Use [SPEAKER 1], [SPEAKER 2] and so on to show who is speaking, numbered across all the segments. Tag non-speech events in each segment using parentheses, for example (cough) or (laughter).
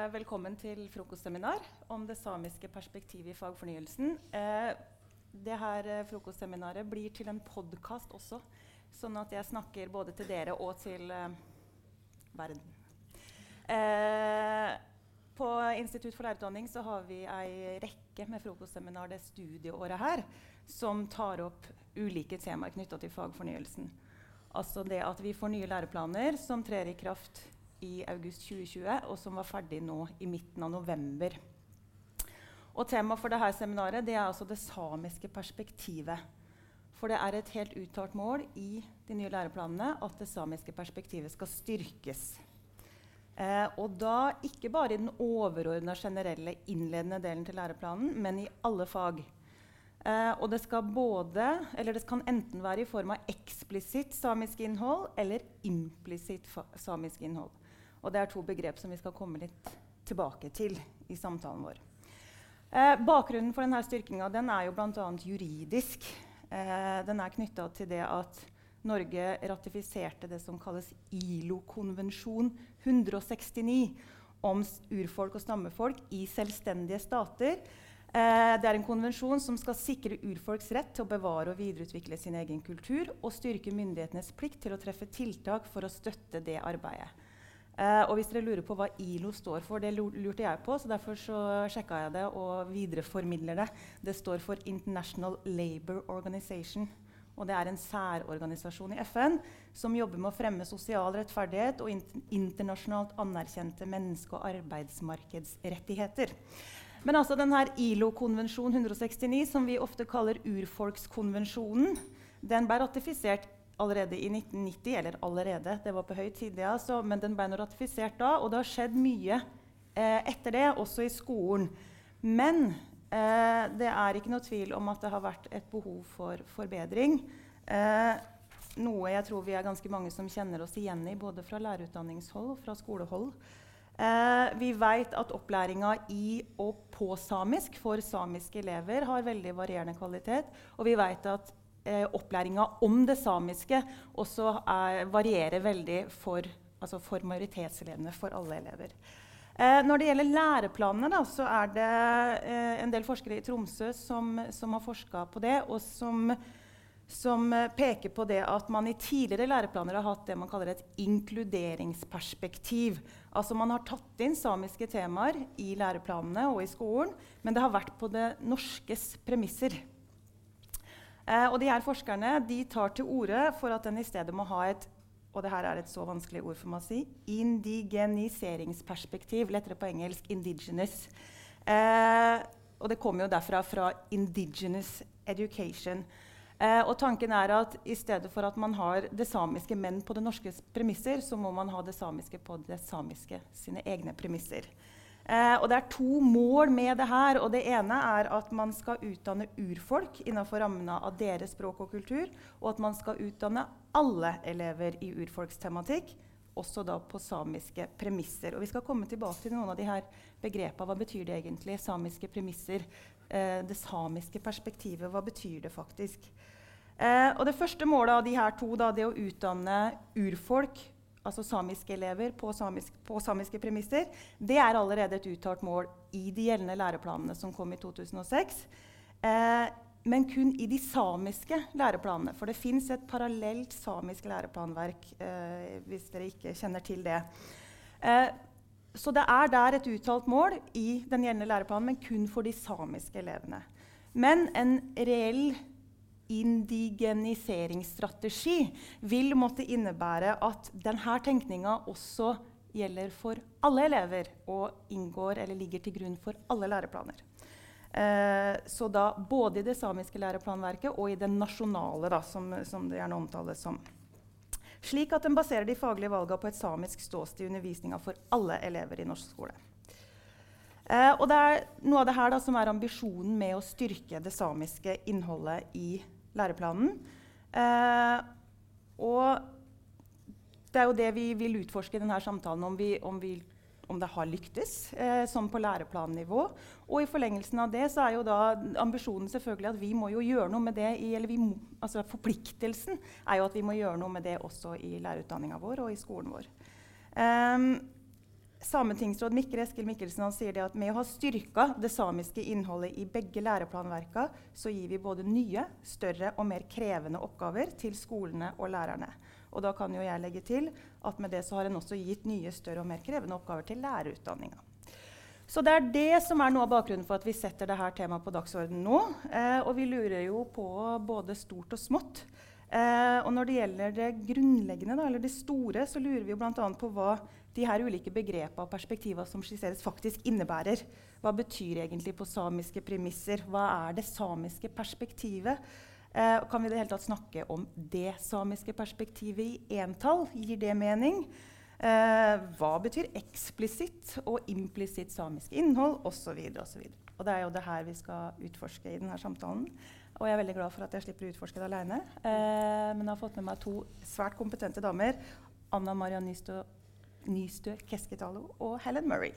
[SPEAKER 1] Eh, velkommen til frokostseminar om det samiske perspektivet i fagfornyelsen. Eh, det her eh, frokostseminaret blir til en podkast også, sånn at jeg snakker både til dere og til eh, verden. På Institutt for lærerutdanning så har vi ei rekke med frokostseminar det studieåret her, som tar opp ulike temaer knytta til fagfornyelsen. Altså det at vi får nye læreplaner som trer i kraft i august 2020, og som var ferdig nå i midten av november. Og Temaet for dette seminaret det er altså det samiske perspektivet. For det er et helt uttalt mål i de nye læreplanene at det samiske perspektivet skal styrkes. Eh, og da ikke bare i den overordna generelle innledende delen til læreplanen, men i alle fag. Eh, og det skal både, eller det kan enten være i form av eksplisitt samisk innhold eller implisitt samisk innhold. Og det er to begrep som vi skal komme litt tilbake til i samtalen vår. Eh, bakgrunnen for denne styrkinga er jo bl.a. juridisk. Eh, den er knytta til det at Norge ratifiserte det som kalles ILO-konvensjon 169 om urfolk og stammefolk i selvstendige stater. Eh, det er en konvensjon som skal sikre urfolks rett til å bevare og videreutvikle sin egen kultur og styrke myndighetenes plikt til å treffe tiltak for å støtte det arbeidet. Uh, og hvis dere lurer på hva ILO står for, det lurte jeg på, så derfor så sjekka jeg det og videreformidler det. Det står for International Labour Organization. Og det er en særorganisasjon i FN som jobber med å fremme sosial rettferdighet og internasjonalt anerkjente menneske- og arbeidsmarkedsrettigheter. Men altså denne ILO-konvensjon 169, som vi ofte kaller urfolkskonvensjonen, den ble ratifisert allerede i 1990. Eller allerede, det var på høy tid, ja, så, men den ble nå ratifisert da. Og det har skjedd mye eh, etter det, også i skolen. Men eh, det er ikke noe tvil om at det har vært et behov for forbedring. Eh, noe jeg tror vi er ganske mange som kjenner oss igjen i, både fra lærerutdanningshold og fra skolehold. Eh, vi vet at opplæringa i og på samisk for samiske elever har veldig varierende kvalitet. Og vi vet at eh, opplæringa om det samiske også er, varierer veldig for, altså for, majoritetselevene, for alle elever. Eh, når det gjelder læreplanene, da, så er det eh, en del forskere i Tromsø som, som har forska på det, og som, som peker på det at man i tidligere læreplaner har hatt det man kaller et inkluderingsperspektiv. Altså Man har tatt inn samiske temaer i læreplanene og i skolen, men det har vært på det norskes premisser. Eh, og de her forskerne de tar til orde for at den i stedet må ha et og det her er et så vanskelig ord for meg å si indigeniseringsperspektiv. Lettere på engelsk 'indigenous'. Eh, og det kommer jo derfra fra 'indigenous education'. Eh, og tanken er at i stedet for at man har det samiske, menn på det norske premisser, så må man ha det samiske på det samiske sine egne premisser. Eh, og det er to mål med det her. og Det ene er at man skal utdanne urfolk innenfor rammene av deres språk og kultur, og at man skal utdanne alle elever i urfolkstematikk, også da på samiske premisser. Og Vi skal komme tilbake til noen av de her begrepene. Hva betyr det egentlig? Samiske premisser. Eh, det samiske perspektivet. Hva betyr det faktisk? Eh, og Det første målet av de her to da, det å utdanne urfolk altså samiske elever på, samisk, på, samiske premisser, det er allerede et uttalt mål i de gjeldende læreplanene som kom i 2006. Eh, men kun i de samiske læreplanene. For det fins et parallelt samisk læreplanverk. Eh, hvis dere ikke kjenner til det. Eh, så det er der et uttalt mål i den gjeldende læreplanen, men kun for de samiske elevene. Men en reell indigeniseringsstrategi vil måtte innebære at denne tenkninga også gjelder for alle elever og inngår eller ligger til grunn for alle læreplaner. Eh, så da både i det samiske læreplanverket og i det nasjonale, da, som, som, det gjerne omtales som. Slik at den baserer de faglige valgene på et samisk ståsted i undervisninga for alle elever i norsk skole. Eh, og det er noe av det her da, som er ambisjonen med å styrke det samiske innholdet i læreplanen. Eh, og det er jo det vi vil utforske i denne samtalen, om, vi, om, vi, om det har lyktes eh, sånn på læreplannivå. Og i forlengelsen av det så er jo da ambisjonen selvfølgelig at vi må jo gjøre noe med det i, eller må, altså Forpliktelsen er jo at vi må gjøre noe med det også i lærerutdanninga vår og i skolen vår. Um, Sametingsråd Mikkel Eskil Mikkelsen han sier at med å ha styrka det samiske innholdet i begge læreplanverka, så gir vi både nye, større og mer krevende oppgaver til skolene og lærerne. Og da kan jo jeg legge til at med det så har en også gitt nye, større og mer krevende oppgaver til lærerutdanninga. Så det er det som er noe av bakgrunnen for at vi setter dette temaet på dagsordenen nå. Eh, og vi lurer jo på både stort og smått. Eh, og når det gjelder det grunnleggende, da, eller det store, så lurer vi bl.a. på hva de her ulike begrepene og perspektivene som skisseres, faktisk innebærer. Hva betyr egentlig på samiske premisser? Hva er det samiske perspektivet? Eh, kan vi det hele tatt snakke om det samiske perspektivet i entall? Gir det mening? Eh, hva betyr eksplisitt og implisitt samisk innhold? Osv. osv. Og det er jo det her vi skal utforske i denne samtalen. Og jeg er veldig glad for at jeg slipper å utforske det alene. Eh, men jeg har fått med meg to svært kompetente damer. Anna Maria Nystø, Keskitalo og Helen Murray.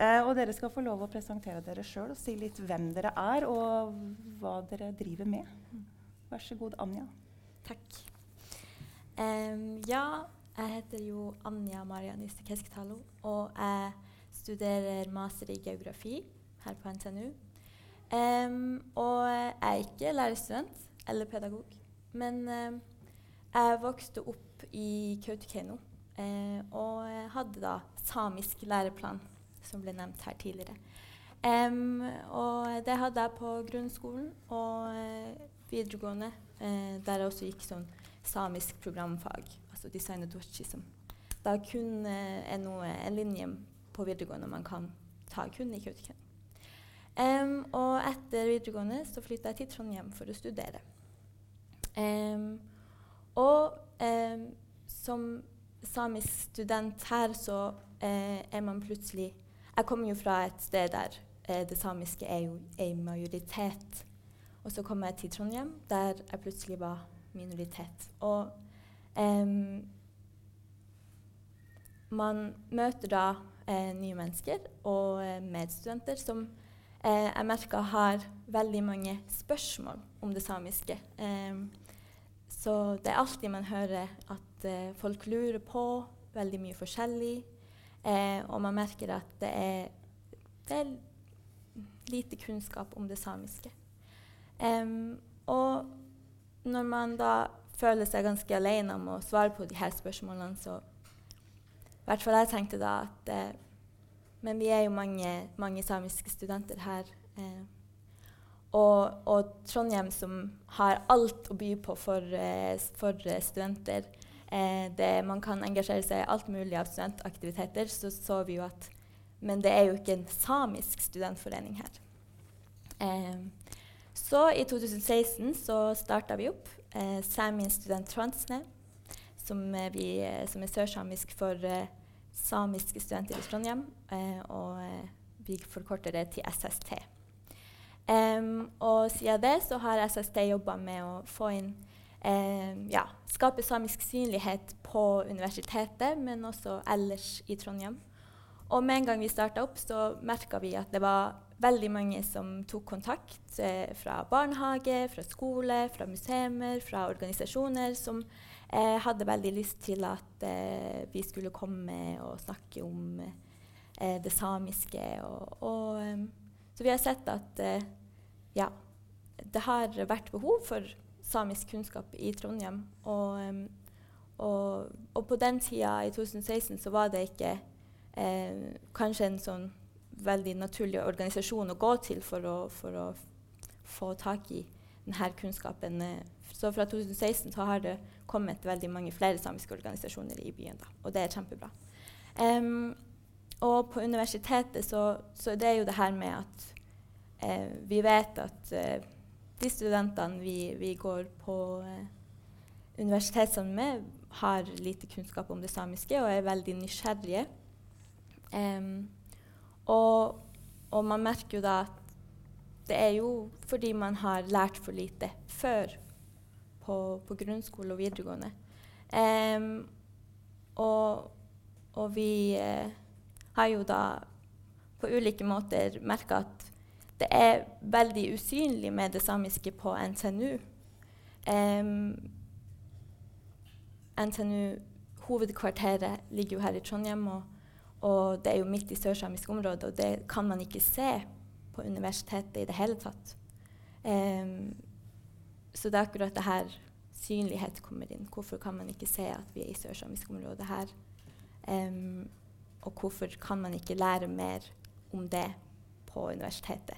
[SPEAKER 1] Eh, og dere skal få lov å presentere dere sjøl og si litt hvem dere er, og hva dere driver med. Vær så god, Anja.
[SPEAKER 2] Takk. Um, ja, jeg heter jo Anja Maria Nystø Keskitalo, og jeg studerer master i geografi her på NTNU. Um, og jeg er ikke lærerstudent eller pedagog, men um, jeg vokste opp i Kautokeino. Uh, og hadde da samisk læreplan, som ble nevnt her tidligere. Um, og det hadde jeg på grunnskolen og uh, videregående, eh, der jeg også gikk sånn samisk programfag altså design og dochi, som da kun er noe, en linje på videregående man kan ta kun i Kautokeino. Um, og etter videregående så flytta jeg til Trondheim for å studere. Um, og um, som samisk student her så eh, er man plutselig Jeg kommer jo fra et sted der eh, det samiske er jo en majoritet. Og så kom jeg til Trondheim, der jeg plutselig var minoritet. Og eh, man møter da eh, nye mennesker og eh, medstudenter som eh, jeg merker har veldig mange spørsmål om det samiske. så det er alltid man hører at eh, folk lurer på veldig mye forskjellig. Eh, og man merker at det er, det er, lite kunnskap om det samiske. og når man da føler seg ganske alene om å svare på de her spørsmålene, så i hvert fall jeg tenkte da at eh, Men vi er jo mange, mange samiske studenter her. Eh, og, og, Trondheim, som har alt å by på for, eh, for studenter eh, det, Man kan engasjere seg i alt mulig av studentaktiviteter. Så så vi jo at Men det er jo ikke en samisk studentforening her. Eh, så i 2016 så starta vi opp eh, Samin Student Transne, som, eh, vi, eh, som er sørsamisk for eh, samiske studenter i Trondheim. Eh, og eh, vi forkorter det til SST. Um, og siden det så har SST jobba med å få inn ja, skape samisk synlighet på universitetet, men også ellers i Trondheim. Og med en gang vi starta opp, så merka vi at det var veldig mange som tok kontakt eh, fra barnehage, fra skole, fra museer, fra organisasjoner som eh, hadde veldig lyst til at eh, vi skulle komme og snakke om eh, det samiske. Og, og, um, så vi har sett at eh, ja, det har vært behov for samisk kunnskap i Trondheim. Og, og, og på den tida, i 2016, så var det ikke eh, kanskje en sånn veldig naturlig organisasjon å gå til for å, for å få tak i denne kunnskapen. Så fra 2016 så har det kommet veldig mange flere samiske organisasjoner i byen. Da, og det er kjempebra. Um, og på universitetet så, så det er jo det her med at eh, vi vet at eh, de studentene vi, vi går på eh, universitet sammen med, har lite kunnskap om det samiske og er veldig nysgjerrige. Um, og, og, man merker jo da at det er jo fordi man har lært for lite før på, på grunnskole og videregående. Um, og, og, vi uh, har jo da på ulike måter merka at det er veldig usynlig med det samiske på NTNU. Um, NTNU hovedkvarteret ligger jo her i Trondheim. og og det er jo midt i sørsamisk område, og det kan man ikke se på universitetet i det hele tatt. Um, så det er akkurat det her synlighet kommer inn. Hvorfor kan man ikke se at vi er i sørsamisk område her? Um, og hvorfor kan man ikke lære mer om det på universitetet?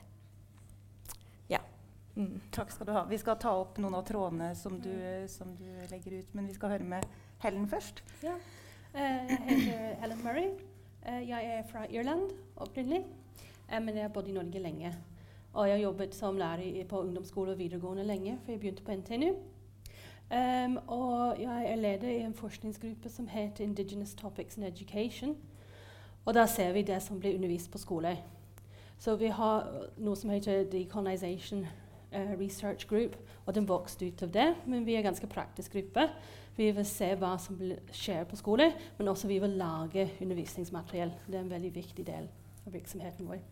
[SPEAKER 1] Mm. Takk skal du ha. Vi skal ta opp noen av trådene som du, som du legger ut, men vi skal høre med Helen først.
[SPEAKER 3] Ja. Uh, jeg heter Helen Murray. Uh, jeg er fra Irland opprinnelig, uh, men jeg har bodd i Norge lenge. Og jeg har jobbet som lærer på ungdomsskole og videregående lenge, for jeg begynte på NTNU. Um, og jeg er leder i en forskningsgruppe som heter Indigenous Topics in Education. Og der ser vi det som blir undervist på skole. Så vi har noe som heter Decolonization uh, Research Group, og den vokste ut av det. Men vi er en ganske praktisk gruppe. Vi vil se hva som skjer på skole, men også vi vil lage undervisningsmateriell. Det er en veldig viktig del av virksomheten vår.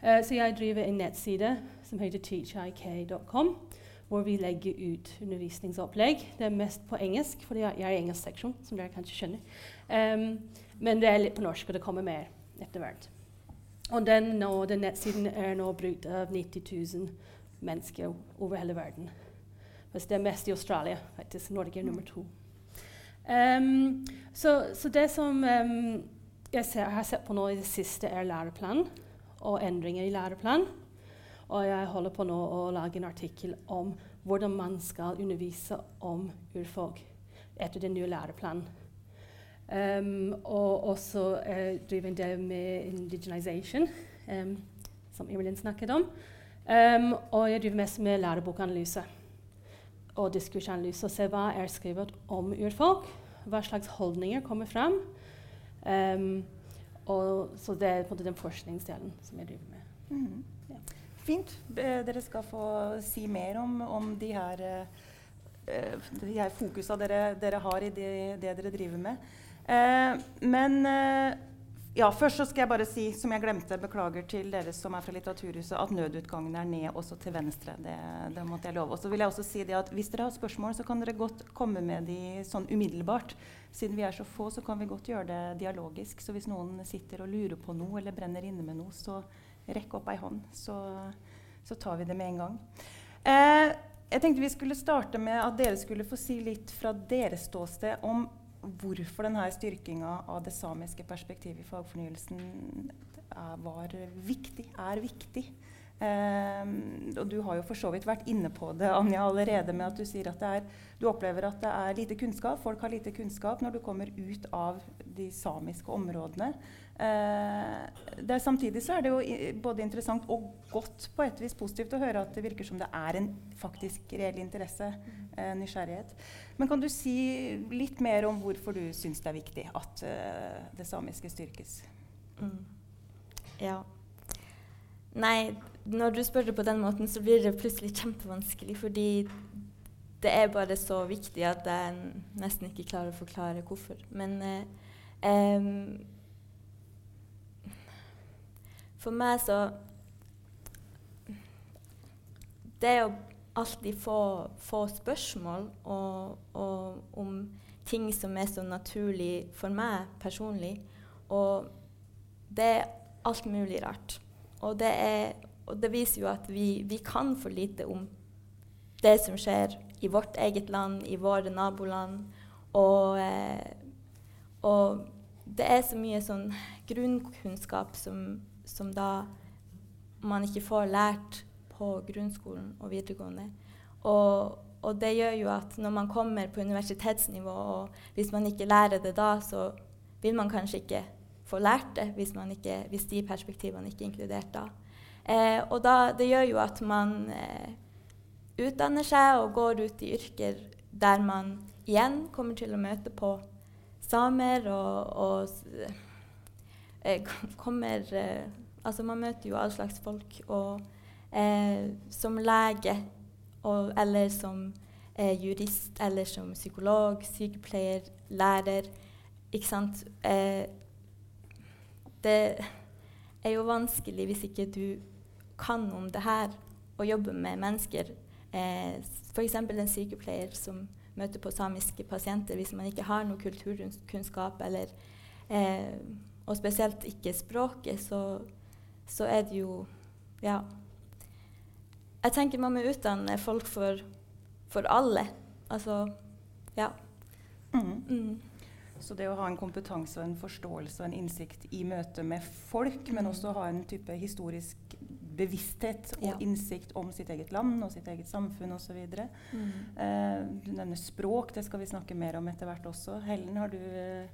[SPEAKER 3] Uh, så jeg driver en nettside som heter teachik.com hvor vi legger ut undervisningsopplegg. Det er mest på engelsk, for jeg er i engelsk seksjon, som dere kanskje skjønner. Um, men det er litt på norsk, og det kommer mer etter hvert. Og den, nå, den nettsiden er nå brukt av 90 000 mennesker over hele verden. Mens det er mest i Australia. faktisk. Norge er nummer to. Um, så, så, det som um, jeg ser, har sett på nå i det siste, er læreplan og endringer i læreplan. Og jeg holder på nå å lage en artikkel om hvordan man skal undervise om urfolk etter den nye læreplanen. Um, og også uh, driver en del med indigenization, som Imelin snakket om. Um, og jeg driver mest med lærebokanalyse og diskursanalyse. Og se hva er skrevet om urfolk, hva slags holdninger kommer fram. Um, og, så det er på den forskningsdelen som jeg driver med. Mm.
[SPEAKER 1] Fint. Dere skal få si mer om, om de her, uh, de her fokusa dere, dere, har i det, det dere driver med. Eh, men uh, ja, først så skal jeg bare si, som jeg glemte, beklager til dere som er fra Litteraturhuset, at nødutgangen er ned også til venstre. Det, det måtte jeg love. Og så vil jeg også si det at Hvis dere har spørsmål, så kan dere godt komme med de sånn umiddelbart. Siden vi er så få, så kan vi godt gjøre det dialogisk. Så hvis noen sitter og lurer på noe eller brenner inne med noe, så Rekk opp ei hånd, så, så, tar vi det med en gang. Eh, jeg tenkte vi skulle starte med at dere skulle få si litt fra deres ståsted om hvorfor denne styrkinga av det samiske perspektivet i fagfornyelsen var viktig, er viktig. Um, og du har jo for så vidt vært inne på det Anja, allerede med at du sier at er, du opplever at det er lite kunnskap. Folk har lite kunnskap når du kommer ut av de samiske områdene. Uh, samtidig så er det jo både interessant og godt på et vis positivt å høre at det virker som det er en faktisk reell interesse, eh, nysgjerrighet. Men kan du si litt mer om hvorfor du syns det er viktig at eh, det samiske styrkes? Mm.
[SPEAKER 2] Ja. Nei, når du spør det på den måten, så blir det plutselig kjempevanskelig. Fordi det er bare så viktig at jeg nesten ikke klarer å forklare hvorfor. Men eh, For meg så Det å alltid få, få spørsmål og, og, om ting som er så naturlig for meg personlig, og det er alt mulig rart. Og det, er, og det viser jo at vi, vi, kan for lite om det som skjer i vårt eget land, i våre naboland. Og, eh, og det er så mye sånn grunnkunnskap som, som, da man ikke får lært på grunnskolen og videregående. Og, og, det gjør jo at når man kommer på universitetsnivå, og hvis man ikke lærer det da, så vil man kanskje ikke få lært det hvis, ikke, hvis de perspektivene ikke er inkludert da. Eh, og da, det gjør jo at man eh, utdanner seg og går ut i yrker der man igjen kommer til å møte på samer og, og kommer eh, Altså, man møter jo all slags folk. Og eh, som lege og, eller som eh, jurist eller som psykolog, sykepleier, lærer ikke sant? Eh, det er jo vanskelig hvis ikke du kan om det her og jobber med mennesker. Eh, F.eks. en sykepleier som møter på samiske pasienter hvis man ikke har noe kulturkunnskap eller eh, og spesielt ikke språket, så, så er det jo Ja. Jeg tenker man må utdanne folk for, for alle. Altså Ja.
[SPEAKER 1] Mm.
[SPEAKER 2] Mm.
[SPEAKER 1] Så det å ha en kompetanse og en forståelse og en innsikt i møte med folk, men
[SPEAKER 2] Mm.
[SPEAKER 1] også ha en type historisk bevissthet og
[SPEAKER 2] Ja.
[SPEAKER 1] innsikt om sitt eget land og sitt eget samfunn osv.
[SPEAKER 2] Mm.
[SPEAKER 1] Eh, du nevner språk, det skal vi snakke mer om etter hvert også. Helen, har du, eh,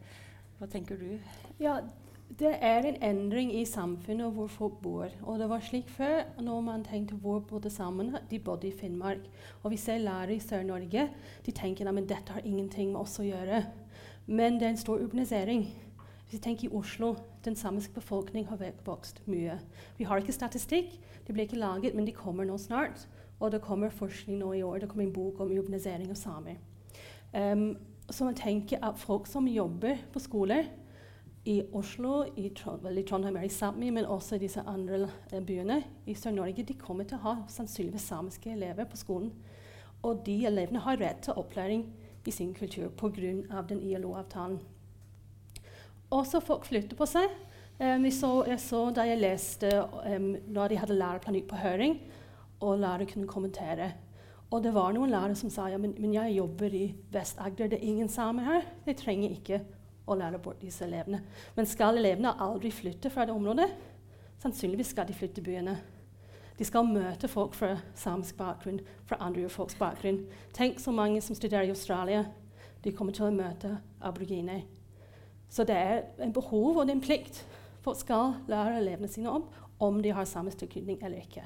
[SPEAKER 1] hva tenker du?
[SPEAKER 3] Ja, det er en endring i samfunnet hvor folk bor. Og det var slik før, når man tenkte hvor bodde sammen, de bodde i Finnmark. Og vi ser lærere i Sør-Norge, de tenker at dette har ingenting med oss å gjøre. Men det er en stor urbanisering. Hvis vi tenker i Oslo, den samiske befolkning har vokst mye. Vi har ikke statistikk, de blir ikke laget, men de kommer nå snart. Og det kommer forskning nå i år, det kommer en bok om urbanisering av samer. Um, så man tenker at folk som jobber på skoler, i Oslo, i, Trond Trondheim er i Sápmi, men også i disse andre eh, byene i Sør-Norge, de kommer til å ha sannsynligvis samiske elever på skolen. Og de elevene har rett til opplæring i sin kultur pga. den ILO-avtalen. Også folk flytter på seg. Um, så, jeg så da jeg leste um, når de hadde læreplan ut på høring, og lærere kunne kommentere. Og det var noen lærere som sa ja, men, men jeg jobber i Vest-Agder, det er ingen samer her. Jeg trenger ikke å lære bort disse elevene. Men skal elevene aldri flytte fra det området? Sannsynligvis skal de flytte byene. De skal møte folk fra samisk bakgrunn, fra andre urfolks bakgrunn. Tenk så mange som studerer i Australia. De kommer til å møte aboriginer. Så det er en behov og en plikt. Folk skal lære elevene sine om om de har samisk tilknytning eller ikke.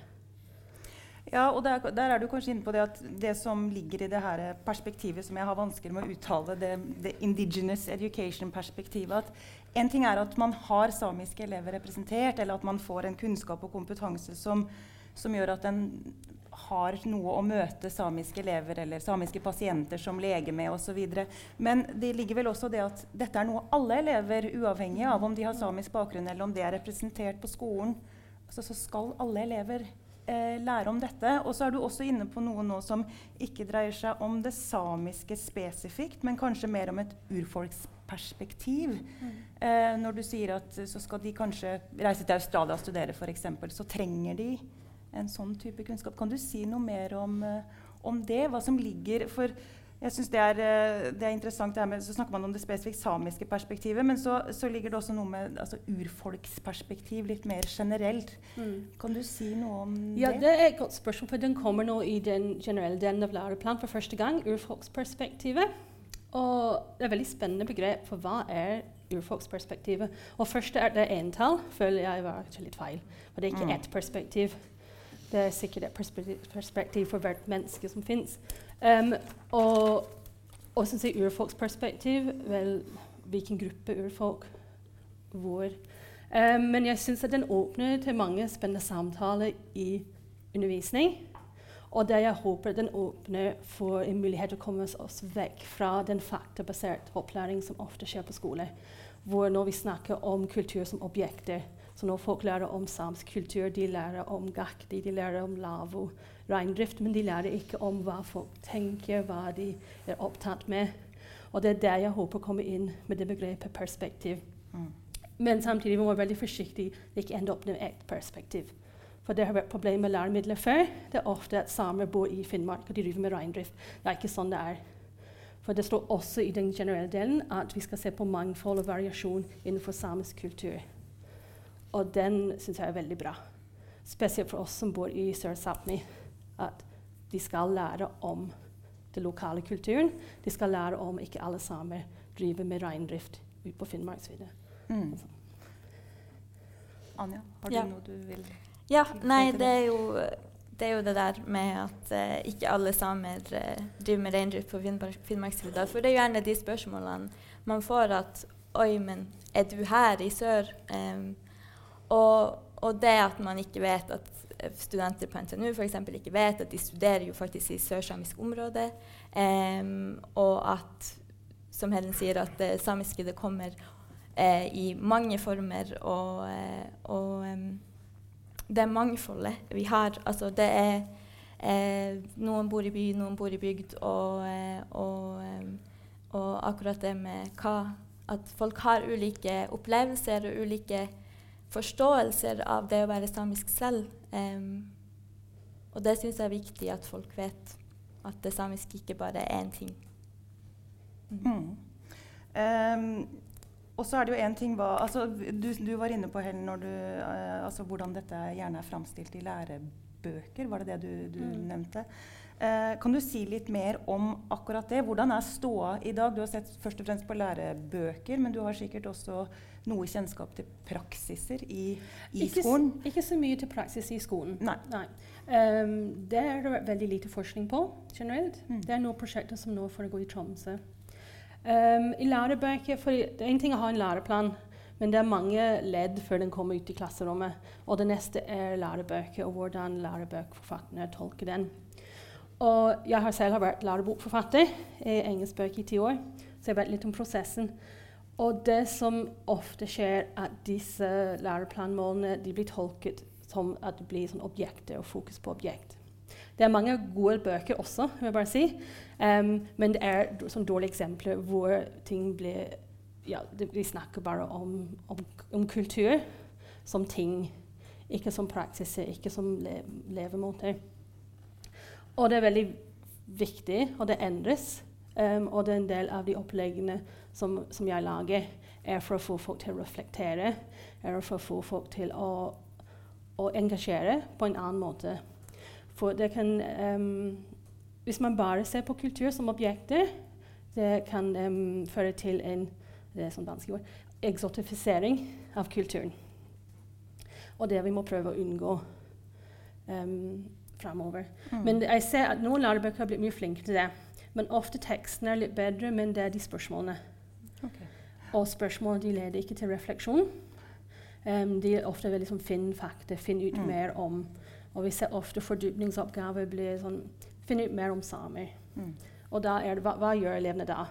[SPEAKER 1] Ja, og der, der er du kanskje inne på det at det som ligger i det her perspektivet som jeg har vansker med å uttale, det, det indigenous education-perspektivet. at En ting er at man har samiske elever representert, eller at man får en kunnskap og kompetanse som, som gjør at en har noe å møte samiske elever eller samiske pasienter som lege med osv. Men det ligger vel også det at dette er noe alle elever, uavhengig av om de har samisk bakgrunn eller om de er representert på skolen, altså, så skal alle elever lære om dette. Og så er du også inne på noe nå som ikke dreier seg om det samiske spesifikt, men kanskje mer om et urfolksperspektiv. Eh, når du sier at eh, så skal de kanskje reise til Australia og studere, f.eks., så trenger de en sånn type kunnskap. Kan du si noe mer om, eh, om det? Hva som ligger For jeg synes det er, eh, det er interessant. Det med, så snakker man om det spesifikt samiske perspektivet, men så, så ligger det også noe med altså, urfolksperspektiv litt mer generelt. Kan du si noe om
[SPEAKER 3] Ja,
[SPEAKER 1] det?
[SPEAKER 3] det er et godt spørsmål, for den kommer nå i den generelle delen av læreplanen for første gang. Urfolksperspektivet. Og det er et veldig spennende begrep, for hva er urfolksperspektivet? Og først er det entall, føler jeg var litt feil. For det er ikke
[SPEAKER 1] Mm.
[SPEAKER 3] ett perspektiv. Det er sikkert et perspektiv, perspektiv for hvert menneske som fins. Um, og og som sier urfolksperspektiv Vel, hvilken gruppe urfolk? Hvor? Um, men jeg syns den åpner til mange spennende samtaler i undervisning. Og det jeg håper den åpner for en mulighet til å komme oss vekk fra den faktabaserte opplæring som ofte skjer på skole. Hvor når vi snakker om kultur som objekter, så når folk lærer om samisk kultur, de lærer om gakti, de lærer om lavo, reindrift, men de lærer ikke om hva folk tenker, hva de er opptatt med. Og det er der jeg håper kommer inn med det begrepet perspektiv.
[SPEAKER 1] Mm.
[SPEAKER 3] Men samtidig må vi være veldig forsiktige det ikke ender opp med ett perspektiv. For det har vært problemer med læremidler før. Det er ofte at samer bor i Finnmark og de driver med reindrift. Det er ikke sånn det er. For det står også i den generelle delen at vi skal se på mangfold og variasjon innenfor samisk kultur. Og den syns jeg er veldig bra. Spesielt for oss som bor i Sør-Sápmi. At de skal lære om den lokale kulturen. De skal lære om ikke alle samer driver med reindrift ute på Finnmarksvidda.
[SPEAKER 1] Mm. Anja, har du
[SPEAKER 2] Ja.
[SPEAKER 1] noe du vil
[SPEAKER 2] Ja, nei, det er jo det, er jo det der med at uh, ikke alle samer uh, driver med reindrift på Finnmark, Finnmarksvidda. For det er gjerne de spørsmålene man får at Oi, men er du her i sør? Um, og, og det at man ikke vet at studenter på NTNU eksempel ikke vet at de studerer jo faktisk i sørsamisk område. Um, og at, som Helen sier, at det samiske det kommer uh, i mange former. Og, uh, og um, det mangfoldet vi har. Altså det er uh, Noen bor i by, noen bor i bygd. Og, og, um, og akkurat det med hva at folk har ulike opplevelser og ulike forståelser av det å være samisk selv. Um, og det syns jeg er viktig at folk vet. At det samiske ikke bare er én ting.
[SPEAKER 1] Mm. Um, og så er det jo en ting hva, altså, du, du, var inne på Helen, du, uh, altså, hvordan dette gjerne er framstilt i lærebøker. Var det det du, du mm. nevnte? Uh, kan du si litt mer om akkurat det? Hvordan er ståa i dag? Du har sett først og fremst på lærebøker, men du har sikkert også noe kjennskap til praksiser i, i
[SPEAKER 3] ikke,
[SPEAKER 1] skolen?
[SPEAKER 3] Ikke så mye til praksis i skolen.
[SPEAKER 1] Nei.
[SPEAKER 3] Nei. Um, det er det veldig lite forskning på generelt. Mm. Det er noen prosjekter som nå foregår i Tromsø. Um, I lærebøker, for Det er en ting å ha en læreplan, men det er mange ledd før den kommer ut i klasserommet. Og det neste er lærebøker, og hvordan lærebøkforfatterne tolker den. Og jeg har selv vært lærebokforfatter engelsk bøk i ti år, så jeg vet litt om prosessen. Og det som ofte skjer, at disse læreplanmålene blir tolket som at det blir sånn objekter og fokus på objekt. Det er mange gode bøker også, vil jeg bare si. Um, men det er sånn dårlige eksempler hvor ting blir ja, Vi snakker bare om, om, om, kultur som ting, ikke som praksiser, ikke som le levemåter. Og det er veldig viktig, og det endres. Um, og det er en del av de oppleggene som, som, jeg lager, er for å få folk til å reflektere, er for å få folk til å, å engasjere på en annen måte. For det kan um, Hvis man bare ser på kultur som objekter, det kan um, føre til en det er sånn ord, eksotifisering av kulturen. Og det vi må prøve å unngå um, framover. Mm. Men jeg ser at noen lærebøker har blitt mye flinkere til det. Men ofte teksten er litt bedre, men det er de spørsmålene. Okay. Og spørsmålene de leder ikke til refleksjon. Um, de er ofte veldig sånn finn fakta, finn ut mm. mer om. Og vi ser ofte fordypningsoppgaver blir sånn Finn ut mer om samer. Mm. Og da er det, hva, hva, gjør elevene da?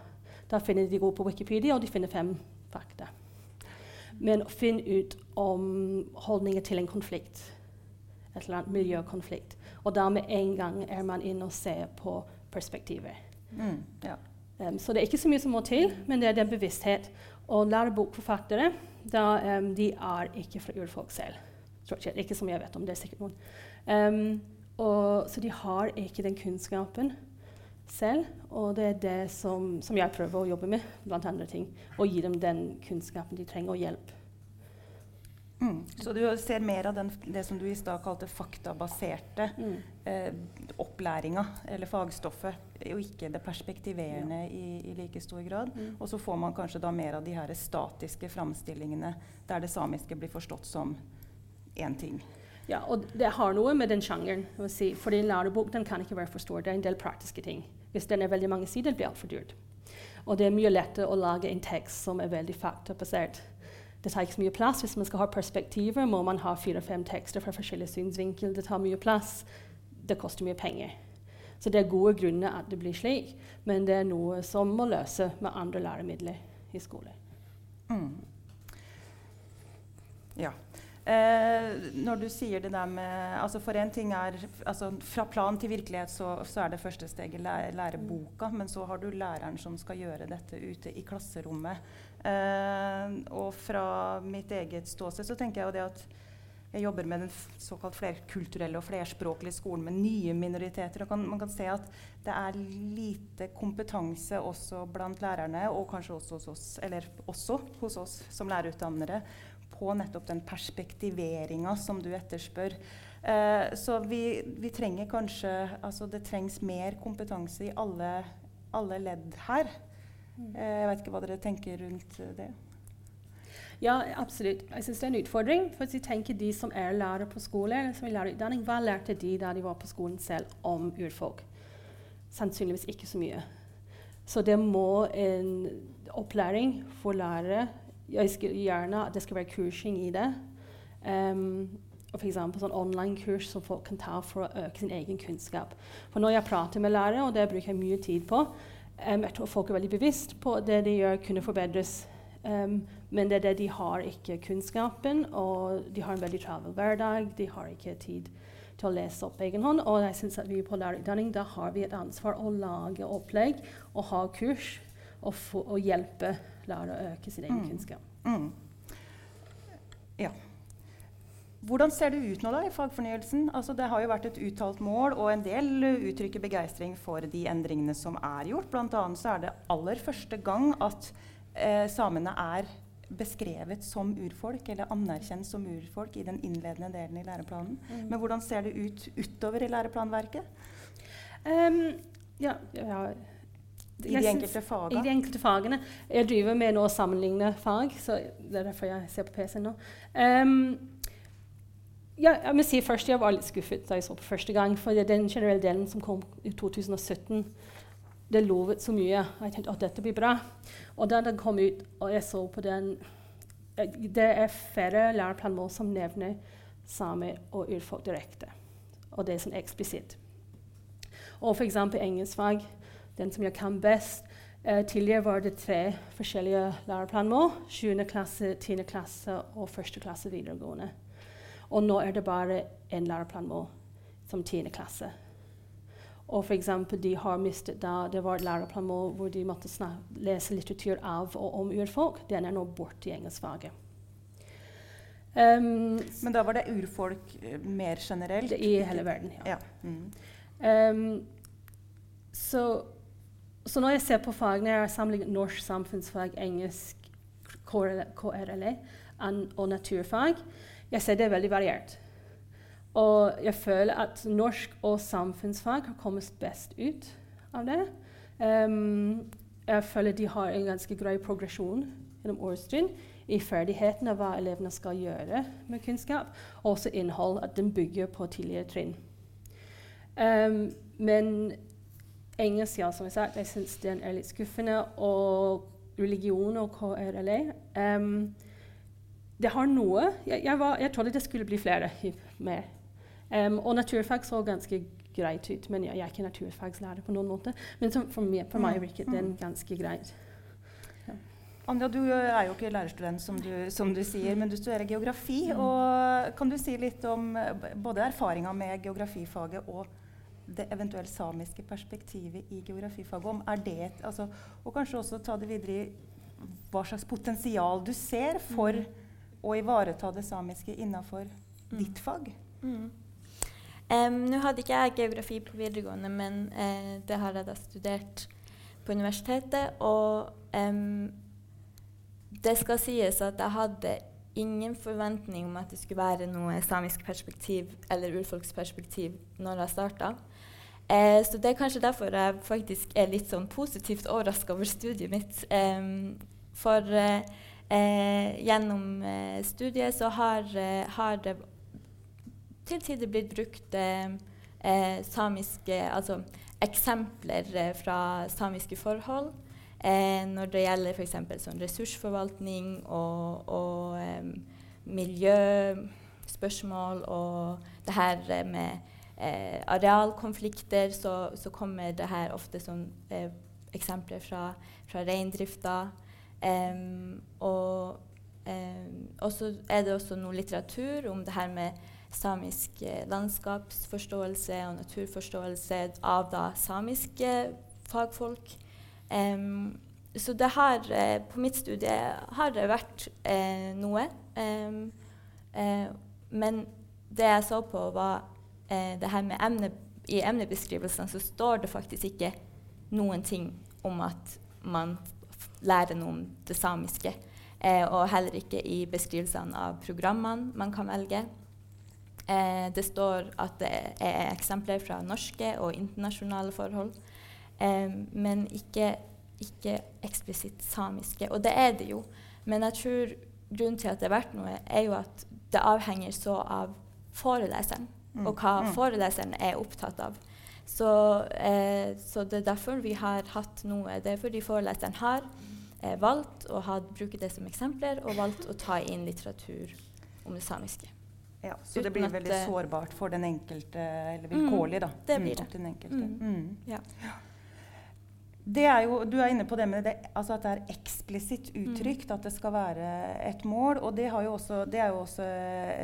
[SPEAKER 3] Da finner de går på Wikipedia, og de finner fem fakta. Men finn ut om holdninger til en konflikt. Et eller annet miljøkonflikt. Og da med en gang er man inne og ser på perspektivet. Mm. Ja. Um, så det er ikke så mye som må til, men det er den bevissthet. Og lærebokforfattere da, um, de er ikke fra urfolk selv. Ikke, som jeg vet om, det er sikkert noen. Um, og, så de har ikke den kunnskapen selv. Og det er det som, som jeg prøver å jobbe med, blant andre ting. Å gi dem den kunnskapen de trenger, og hjelp.
[SPEAKER 1] Mm. Så du ser mer av den, det som du i stad kalte faktabaserte mm. eh, opplæringa, eller fagstoffet, og ikke det perspektiverende ja. i, i, like stor grad. Mm. Og så får man kanskje da mer av de her statiske framstillingene der det samiske blir forstått som én ting.
[SPEAKER 3] Ja, og det har noe med den sjangeren å si. For en lærebok den kan ikke være for stor. Det er en del praktiske ting. Hvis den er veldig mange sider, blir det altfor dyrt. Og det er mye lettere å lage en tekst som er veldig faktabasert det tar ikke så mye plass. Hvis man skal ha perspektiver, må man ha fire-fem tekster fra forskjellige synsvinkel. Det tar mye plass. Det koster mye penger. Så det er gode grunner at det blir slik, men det er noe som må løse med andre læremidler i skolen. Mm.
[SPEAKER 1] Ja. Eh, når du sier det der med altså For én ting er altså Fra plan til virkelighet så, så er det første steget lære, læreboka, men så har du læreren som skal gjøre dette ute i klasserommet. Uh, og fra mitt eget ståsted så tenker jeg jo det at jeg jobber med den såkalt flerkulturelle og flerspråklige skolen med nye minoriteter. og kan, Man kan se at det er lite kompetanse også blant lærerne, og kanskje også hos oss, også hos oss som lærerutdannere, på nettopp den perspektiveringa som du etterspør. Eh, så vi, vi, trenger kanskje Altså det trengs mer kompetanse i alle, alle ledd her. Eh, jeg vet ikke hva dere tenker rundt det?
[SPEAKER 3] Ja, absolutt. Jeg syns det er en utfordring. For jeg tenker De som er lærere på skole, eller som er lærerutdanning, hva lærte de da de var på skolen selv om urfolk? Sannsynligvis ikke så mye. Så det må en opplæring for lærere Jeg skal gjerne at det skal være kursing i det. Um, og F.eks. sånn online-kurs som folk kan ta for å øke sin egen kunnskap. For når jeg prater med lærere, og det bruker jeg mye tid på, Um, jeg tror folk er veldig bevisst på det de gjør, kunne forbedres. Um, men det er det de har ikke kunnskapen, og de har en veldig travel hverdag. De har ikke tid til å lese opp egen hånd. Og jeg synes at vi på lærerutdanning har vi et ansvar å lage opplegg og ha kurs og, få, og hjelpe lærere å øke sin egen
[SPEAKER 1] Mm.
[SPEAKER 3] kunnskap.
[SPEAKER 1] Mm. Ja. Hvordan ser det ut nå da i fagfornyelsen? Altså, det har jo vært et uttalt mål, og en del uttrykker begeistring for de endringene som er gjort. Blant annet så er det aller første gang at eh, samene er beskrevet som urfolk, eller anerkjent som urfolk i den innledende delen i læreplanen.
[SPEAKER 3] Mm.
[SPEAKER 1] Men hvordan ser det ut utover i læreplanverket?
[SPEAKER 3] Um, ja, ja,
[SPEAKER 1] I de enkelte
[SPEAKER 3] I de enkelte fagene. Jeg driver med nå å sammenligne fag, så det er derfor jeg ser på PC-en nå. Ehm, ja, jeg må si først jeg var litt skuffet da jeg så på første gang, for den generelle delen som kom i 2017, det lovet så mye. Jeg tenkte at dette blir bra. Og da den kom ut, og jeg så på den Det er færre læreplanmål som nevner samer og urfolk direkte. Og det er sånn eksplisitt. Og f.eks. engelskfag, den som jeg kan best. Eh, tidligere var det tre forskjellige læreplanmål. 7. klasse, 10. klasse og 1. klasse videregående. Og nå er det bare én læreplanmål som 10. klasse. Og for eksempel, de har mistet da det var et læreplanmål hvor de måtte lese litteratur av og om urfolk. Den er nå borte i engelskfaget. Um,
[SPEAKER 1] Men da var det urfolk eh, mer generelt?
[SPEAKER 3] I hele verden, ja.
[SPEAKER 1] Ja. Mm.
[SPEAKER 3] Um, så, så når jeg ser på fagene, jeg har sammenlignet norsk samfunnsfag, engelsk, KRLE og naturfag, jeg ser det veldig variert. Og jeg føler at norsk og samfunnsfag har kommet best ut av det. Um, jeg føler de har en ganske grei progresjon gjennom årstrinn i ferdighetene hva elevene skal gjøre med kunnskap, og også innhold, at den bygger på tidligere trinn. Um, men engelsk, ja, som jeg sa, jeg syns den er litt skuffende. Og religion og KRLE um, Det har noe. Jeg, jeg, var, jeg trodde det skulle bli flere. med. Um, og naturfag så ganske greit ut, men jeg, jeg er ikke naturfagslærer på noen måte. Men som for, meg, for meg
[SPEAKER 1] Mm,
[SPEAKER 3] virket den ganske greit.
[SPEAKER 1] Anja, du er jo ikke lærerstudent, som du, som du sier, men du studerer geografi.
[SPEAKER 3] Mm.
[SPEAKER 1] Og kan du si litt om eh, både erfaringa med geografifaget og det eventuelt samiske perspektivet i geografifaget? Om er det et, altså, og kanskje også ta det videre i hva slags potensial du ser for å ivareta det samiske innafor ditt fag?
[SPEAKER 2] Mm. Um, Nå hadde ikke jeg geografi på videregående, men uh, det har jeg da studert på universitetet. Og um, det skal sies at jeg hadde ingen forventning om at det skulle være noe samisk perspektiv eller urfolksperspektiv når jeg starta. Eh, så det er kanskje derfor jeg faktisk er litt sånn positivt overraska over studiet mitt. Eh, for eh, eh, gjennom eh, studiet så har, eh, har det til tider blitt brukt eh, eh, samiske Altså eksempler fra samiske forhold. Når det gjelder f.eks. sånn ressursforvaltning og, og miljøspørsmål og det her med eh, arealkonflikter, så, så kommer det her ofte sånn eh, eksempler fra, fra reindrifta. Em, og um, så er det også noe litteratur om det her med samisk eh, landskapsforståelse og naturforståelse av da samiske fagfolk. Um, så det har eh, På mitt studie har det vært eh, noe. Eh, men det jeg så på, var eh, det her med emne, I emnebeskrivelsene så står det faktisk ikke noen ting om at man lærer noe om det samiske. Eh, og heller ikke i beskrivelsene av programmene man kan velge. Eh, det står at det er eksempler fra norske og internasjonale forhold, eh, men ikke, ikke eksplisitt samiske. Og det er det jo. Men jeg tror grunnen til at det er verdt noe, er jo at det avhenger så av foreleseren,
[SPEAKER 1] Mm,
[SPEAKER 2] og hva
[SPEAKER 1] mm.
[SPEAKER 2] foreleseren er opptatt av. Så, eh, så det er derfor vi har hatt noe. Det er fordi foreleseren har eh, valgt å ha, bruke det som eksempler, og valgt å ta inn litteratur om det samiske.
[SPEAKER 1] Ja, så det blir veldig
[SPEAKER 2] det-
[SPEAKER 1] sårbart for den enkelte, eller
[SPEAKER 2] Mm,
[SPEAKER 1] vilkårlig, da.
[SPEAKER 2] det
[SPEAKER 1] Mm,
[SPEAKER 2] blir det.
[SPEAKER 1] den.
[SPEAKER 2] Mm.
[SPEAKER 1] Mm.
[SPEAKER 2] Ja.
[SPEAKER 1] Det er jo, du er inne på det med det, altså at det er eksplisitt
[SPEAKER 2] Mm.
[SPEAKER 1] uttrykt at det skal være et mål. Og det, har jo også, det er jo også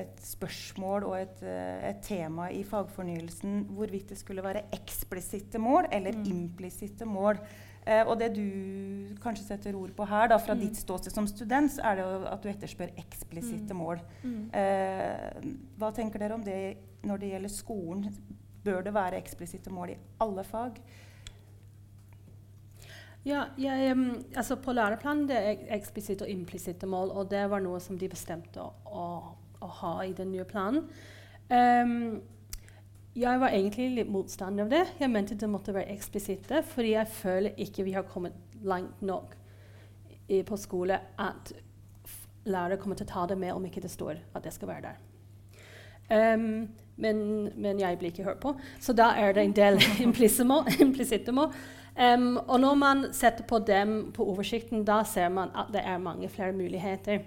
[SPEAKER 1] et spørsmål og et, et tema i fagfornyelsen hvorvidt det skulle være eksplisitte mål eller
[SPEAKER 2] Mm.
[SPEAKER 1] implisitte mål. Eh, og det du kanskje setter ord på her, da, fra
[SPEAKER 2] Mm.
[SPEAKER 1] ditt ståsted som student, så er det jo at du etterspør eksplisitte
[SPEAKER 2] Mm.
[SPEAKER 1] mål.
[SPEAKER 2] Mm.
[SPEAKER 1] Eh, hva tenker dere om det når det gjelder skolen? Bør det være eksplisitte mål i alle fag?
[SPEAKER 3] Ja, jeg, altså på læreplanen det er eksplisitte og implisitte mål, og det var noe som de bestemte å, å, å ha i den nye planen. Um, jeg var egentlig litt motstander av det. Jeg mente det måtte være eksplisitte, fordi jeg føler ikke vi har kommet langt nok i, på skole at lærere kommer til å ta det med om ikke det står at det skal være der. Um, men, men jeg blir ikke hørt på, så da er det en del (laughs) implisitte mål. Em, og når man setter på dem på oversikten, da ser man at det er mange flere muligheter.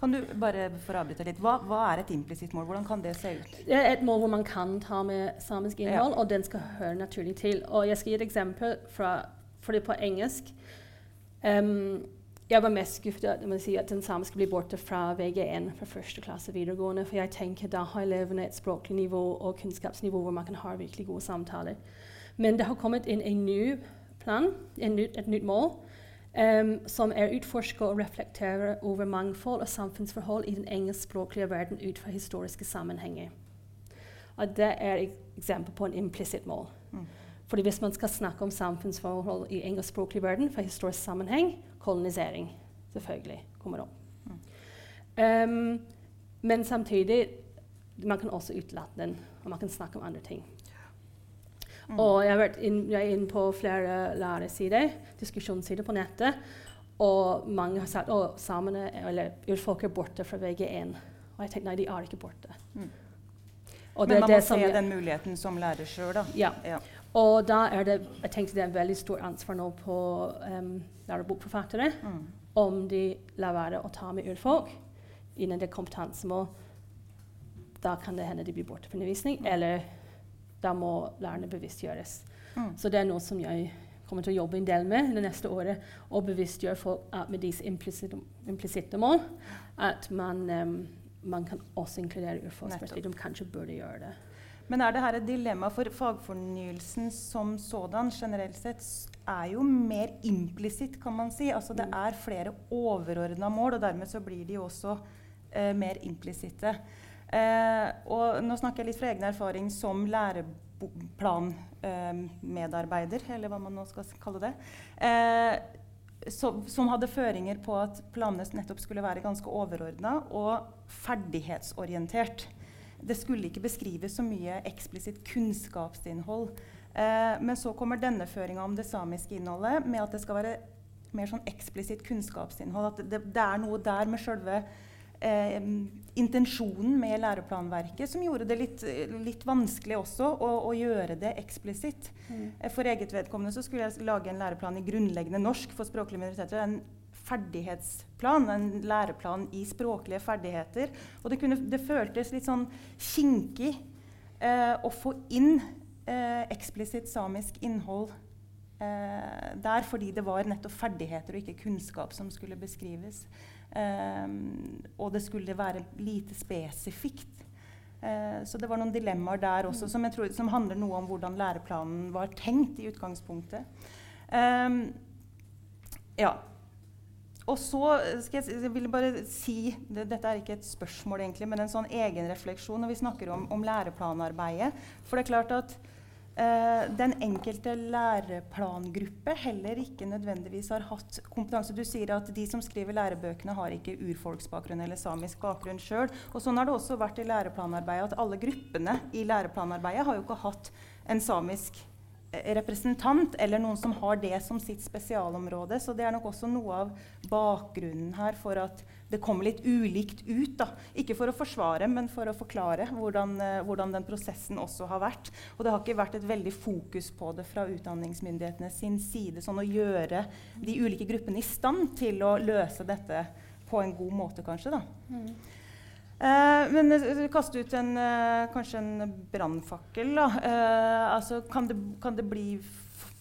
[SPEAKER 1] Kan du bare for å avbryte litt, hva, hva er et implisitt mål? Hvordan kan det se ut?
[SPEAKER 3] Det er et mål hvor man kan ta med samisk
[SPEAKER 1] Ja.
[SPEAKER 3] innhold, og den skal høre naturlig til. Og jeg skal gi et eksempel fra, for det på engelsk. Um, jeg var mest skuffet si, at den samiske blir borte fra VG1 fra første klasse videregående. For jeg tenker da har elevene et språklig nivå og kunnskapsnivå hvor man kan ha virkelig gode samtaler. Men det har kommet inn en ny plan, en ny, et nytt mål, um, som er utforske og reflektere over mangfold og samfunnsforhold i den engelskspråklige verden ut fra historiske sammenhenger. Og det er et eksempel på en implisitt mål.
[SPEAKER 1] Mm.
[SPEAKER 3] Fordi hvis man skal snakke om samfunnsforhold i engelskspråklig verden fra historisk sammenheng, kolonisering selvfølgelig kommer opp. Um, men samtidig man kan også utelate den, og man kan snakke om andre ting.
[SPEAKER 1] Mm.
[SPEAKER 3] Og jeg har vært inn, inne på flere lærersider, diskusjonssider på nettet, og mange har sagt at samene eller urfolk er borte fra VG1. Og jeg tenkte nei, de er ikke borte.
[SPEAKER 1] Mm. Men man må
[SPEAKER 3] det som
[SPEAKER 1] se
[SPEAKER 3] jeg-
[SPEAKER 1] den muligheten som lærer sjøl, da.
[SPEAKER 3] ja.
[SPEAKER 1] Ja.
[SPEAKER 3] Og da er det jeg tenkte det er et veldig stort ansvar nå på um, lærebokforfattere
[SPEAKER 1] Mm.
[SPEAKER 3] om de lar være å ta med urfolk innen det kompetansemål. Da kan det hende de blir borte fra undervisning, eller da må lærerne bevisstgjøres.
[SPEAKER 1] Mm.
[SPEAKER 3] Så det er noe som jeg kommer til å jobbe en del med det neste året. Å bevisstgjøre folk at med disse implisitte, mål at man, um, man kan også inkludere
[SPEAKER 1] urfolksperspektiv.
[SPEAKER 3] De kanskje burde gjøre det.
[SPEAKER 1] Men er det her et dilemma for fagfornyelsen som sådan generelt sett er jo mer implisitt, kan man si. Altså det
[SPEAKER 3] Mm.
[SPEAKER 1] er flere overordna mål, og dermed så blir de også eh, mer implisitte. Eh, og nå snakker jeg litt fra egen erfaring som læreplanmedarbeider, eller hva man nå skal kalle det. Eh, så, som hadde føringer på at planene nettopp skulle være ganske overordna og ferdighetsorientert. Det skulle ikke beskrives så mye eksplisitt kunnskapsinnhold. Eh, men så kommer denne føringa om det samiske innholdet med at det skal være mer sånn eksplisitt kunnskapsinnhold. At det, det er noe der med sjølve eh, intensjonen med læreplanverket som gjorde det litt, litt vanskelig også å, å gjøre det eksplisitt. Mm. For eget vedkommende så skulle jeg lage en læreplan i grunnleggende norsk for språklige minoriteter. En ferdighetsplan, en læreplan i språklige ferdigheter. Og det, kunne, det føltes litt sånn kinkig eh, å få inn eh, eksplisitt samisk innhold eh, der, fordi det var nettopp ferdigheter og ikke kunnskap som skulle beskrives. Um, og det skulle være lite spesifikt. Eh, så det var noen dilemmaer der også som, jeg tror, som handler noe om hvordan læreplanen var tenkt i utgangspunktet. Um, ja. Og så skal jeg, jeg vil bare si det, Dette er ikke et spørsmål, egentlig, men en sånn egenrefleksjon når vi snakker om, om læreplanarbeidet. For det er klart at den enkelte læreplangruppe heller ikke nødvendigvis har hatt kompetanse. Du sier at de som skriver lærebøkene, har ikke urfolksbakgrunn eller samisk bakgrunn sjøl. Og sånn har det også vært i læreplanarbeidet, at alle gruppene i læreplanarbeidet har jo ikke hatt en samisk eh, representant eller noen som har det som sitt spesialområde. Så det er nok også noe av bakgrunnen her for at det kommer litt ulikt ut. Da. Ikke for å forsvare, men for å forklare hvordan, eh, hvordan den prosessen også har vært. Og det har ikke vært et veldig fokus på det fra utdanningsmyndighetene sin side. Sånn å gjøre de ulike gruppene i stand til å løse dette på en god måte, kanskje. da. Eh, men eh, kaste ut en, eh, kanskje en brannfakkel. da. Eh, altså, kan, det, kan det bli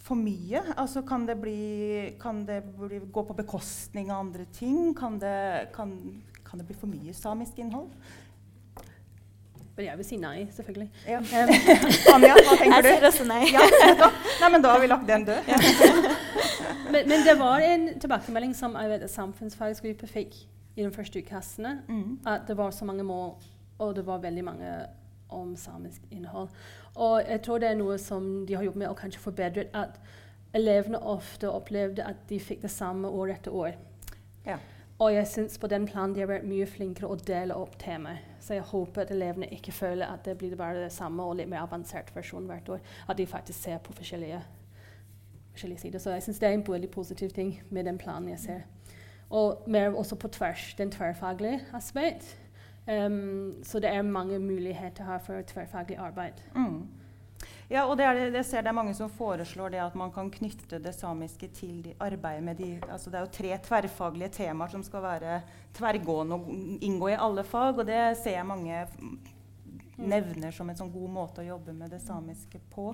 [SPEAKER 1] for mye? Altså, kan det, bli, kan det bli, gå på bekostning av andre ting? Kan det, kan, kan det bli for mye samisk innhold?
[SPEAKER 3] Men jeg vil si nei, selvfølgelig.
[SPEAKER 1] Ja.
[SPEAKER 3] Um, (laughs)
[SPEAKER 1] Anja, hva tenker
[SPEAKER 2] Jeg
[SPEAKER 1] du?
[SPEAKER 2] sier også nei.
[SPEAKER 1] Ja, nettopp. Nei, men da har vi lagt den død. (laughs)
[SPEAKER 3] men, men, det var en tilbakemelding som jeg vet samfunnsfagsgruppe fikk i de første utkastene. Mm. At det var så mange mål, og det var veldig mange om samisk innhold. Og jeg tror det er noe som de har jobbet med og kanskje forbedret. At elevene ofte opplevde at de fikk det samme år etter år. Ja. Og jeg syns på den planen de har vært mye flinkere å dele opp temaet. Så jeg håper at elevene ikke føler at det blir bare det samme og litt mer avansert versjon hvert år. At de faktisk ser på forskjellige, forskjellige sider. Så jeg syns det er en veldig positiv ting med den planen jeg ser. Og mer også på tvers, den tverrfaglige aspekt. Um, så det er mange muligheter her for tverrfaglig arbeid. Mm.
[SPEAKER 1] Ja, og det er, jeg ser det er mange som foreslår det at man kan knytte det samiske til de, arbeidet med de altså Det er jo tre tverrfaglige temaer som skal være tverrgående og inngå i alle fag. Og det ser jeg mange nevner som en sånn god måte å jobbe med det samiske på.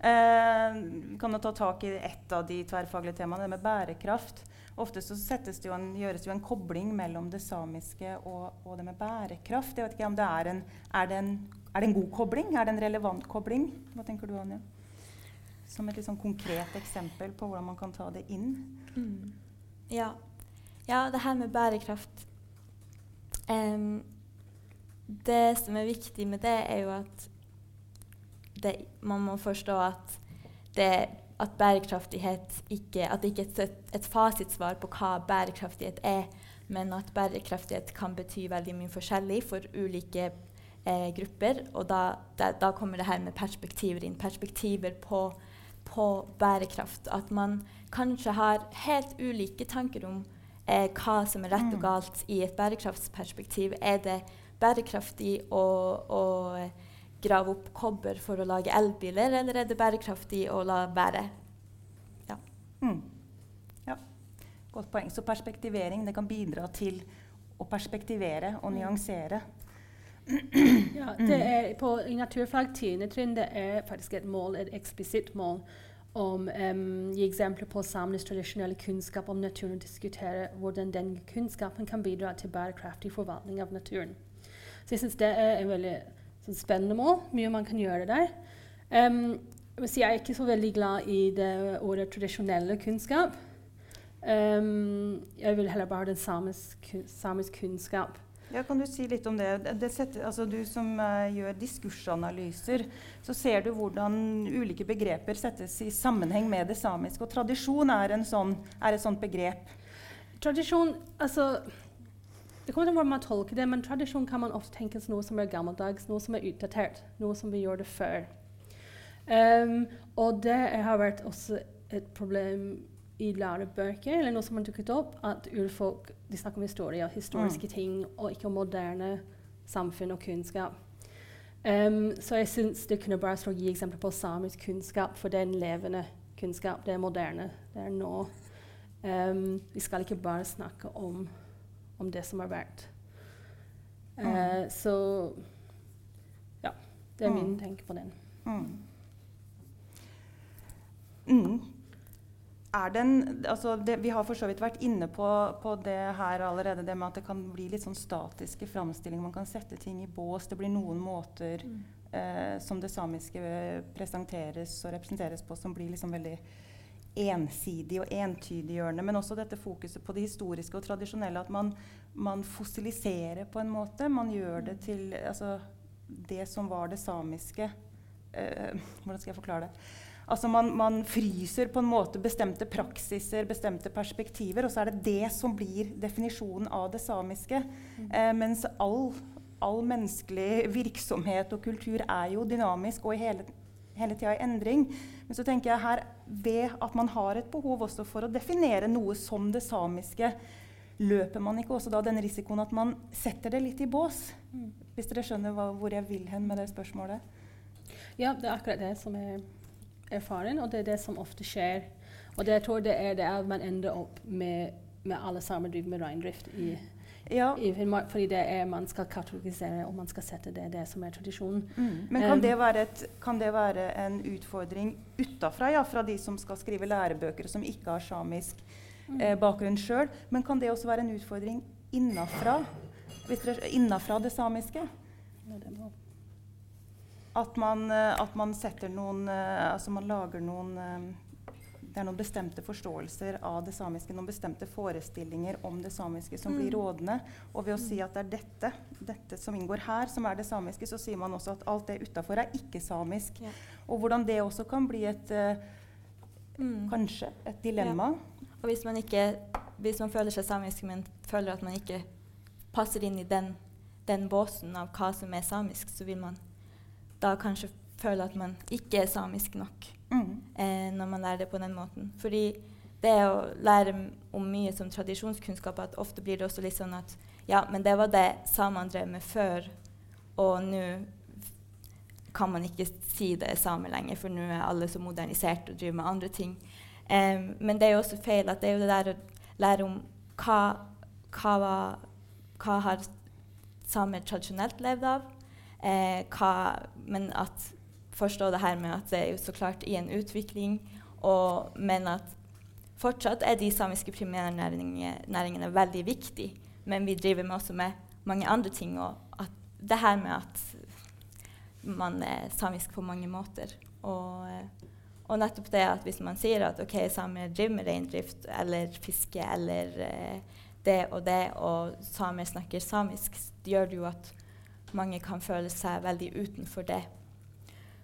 [SPEAKER 1] Eh, kan jo ta tak i ett av de tverrfaglige temaene, det med bærekraft. Ofte så jo en, gjøres jo en kobling mellom det samiske og, og, det med bærekraft. Jeg vet ikke om det er en, er det en, er det en god kobling? Er det en relevant kobling? Hva tenker du, Anja? Som et liksom konkret eksempel på hvordan man kan ta det inn. Mm.
[SPEAKER 2] Ja. ja. det her med bærekraft um, Det som er viktig med det, er jo at det, man må forstå at det at bærekraftighet ikke At det ikke er et, et fasitsvar på hva bærekraftighet er, men at bærekraftighet kan bety veldig mye forskjellig for ulike eh, grupper. Og da, da, da, kommer det her med perspektiver inn. Perspektiver på, på, bærekraft. At man kanskje har helt ulike tanker om eh, hva som er rett og mm. galt i et bærekraftsperspektiv. Er det bærekraftig å, å grave opp kobber for å lage elbiler, eller er det bærekraftig å la være?
[SPEAKER 1] Ja. Mm. ja. Godt poeng. Så perspektivering det kan bidra til å perspektivere og mm. nyansere.
[SPEAKER 3] Ja, det er på, I naturfag 10. trinn det er faktisk et mål, et eksplisitt mål om um, gi eksempler på samenes tradisjonelle kunnskap om naturen og diskutere hvordan den kunnskapen kan bidra til bærekraftig forvaltning av naturen. Så jeg synes det er en veldig sånn spennende mål. Mye man kan gjøre der. Um, jeg er ikke så veldig glad i det ordet tradisjonelle kunnskap. Um, jeg vil heller bare ha den samisk, samisk kunnskap.
[SPEAKER 1] Ja, kan Du si litt om det? det setter, altså du som uh, gjør diskursanalyser, så ser du hvordan ulike begreper settes i sammenheng med det samiske. Og tradisjon er, sånn, er et sånt begrep.
[SPEAKER 3] Tradisjon, altså det kommer til hvordan man tolker det, men tradisjon kan man ofte tenke som noe som er gammeldags, noe som er utdatert, noe som vi gjorde før. Um, og det har vært også et problem i lærebøker, eller noe som har dukket opp, at urfolk snakker om historie, og historiske mm. ting, og ikke om moderne samfunn og kunnskap. Um, så jeg syns det kunne bare stå gi eksempler på samisk kunnskap, for det er en levende kunnskap. Det er moderne. Det er nå. Um, vi skal ikke bare snakke om om det som har vært. Mm. Uh, så ja. Det er min mm. tenke på den. Mm.
[SPEAKER 1] mm. Den, altså det, vi har for så vidt vært inne på, på, det her allerede. Det med at det kan bli litt sånn statiske framstillinger. Man kan sette ting i bås. Det blir noen måter mm. eh, som det samiske presenteres og representeres på, som blir liksom veldig ensidig og entydiggjørende. Men også dette fokuset på det historiske og tradisjonelle. At man, man fossiliserer på en måte. Man gjør det til altså, det som var det samiske. Uh, hvordan skal jeg forklare det? Altså man, man, fryser på en måte bestemte praksiser, bestemte perspektiver, og så er det det som blir definisjonen av det samiske. Mm. Uh, mens all, all, menneskelig virksomhet og kultur er jo dynamisk og i hele, hele tida i endring. Men så tenker jeg her, ved at man har et behov også for å definere noe som det samiske, løper man ikke også da den risikoen at man setter det litt i bås? Mm. Hvis dere skjønner hva, hvor jeg vil hen med det spørsmålet?
[SPEAKER 3] Ja, det er akkurat det som er erfaren, og det er det som ofte skjer. Og det jeg tror det er det at man ender opp med, med alle sammen driver med reindrift i ja. fordi er man skal katalogisere og man skal sette det, det som er tradisjonen.
[SPEAKER 1] Mm. Men kan, um, det et, kan, det være en utfordring utafra, ja, fra de som skal skrive lærebøker, som ikke har samisk mm. eh, bakgrunn sjøl? Men kan det også være en utfordring innafra, innafra det samiske? At man, eh, at man, setter noen eh, Altså man lager noen eh, det er noen bestemte forståelser av det samiske, noen bestemte forestillinger om det samiske som blir
[SPEAKER 2] Mm.
[SPEAKER 1] rådende. Og ved å si at det er dette, dette som inngår her, som er det samiske, så sier man også at alt det utafor er ikke-samisk.
[SPEAKER 2] Ja.
[SPEAKER 1] Og hvordan det også kan bli et uh,
[SPEAKER 2] Mm.
[SPEAKER 1] kanskje et dilemma.
[SPEAKER 2] Og hvis man, ikke, hvis man føler seg samisk, men føler at man ikke passer inn i den, den båsen av hva som er samisk, så vil man da kanskje føle at man ikke er samisk nok
[SPEAKER 1] Mm.
[SPEAKER 2] eh, når man lærer det på den måten. Fordi det å lære om mye som tradisjonskunnskap, at ofte blir det også litt sånn at ja, men det var det samene drev med før, og nå kan man ikke si det er same lenger, for nå er alle så modernisert og driver med andre ting. Um, men det er jo også feil at det er jo det der å lære om hva, hva, var- hva har samer tradisjonelt levd av, eh, hva, men at forstå det her med at det er jo så klart i en utvikling, og, men at fortsatt er de samiske primærnæringene veldig viktige, men vi driver med også med mange andre ting, og at det her med at man er samisk på mange måter. Og, og nettopp det at hvis man sier at ok, samer driver med reindrift eller fiske eller eh, det og det, og samer snakker samisk, det gjør det jo at mange kan føle seg veldig utenfor det.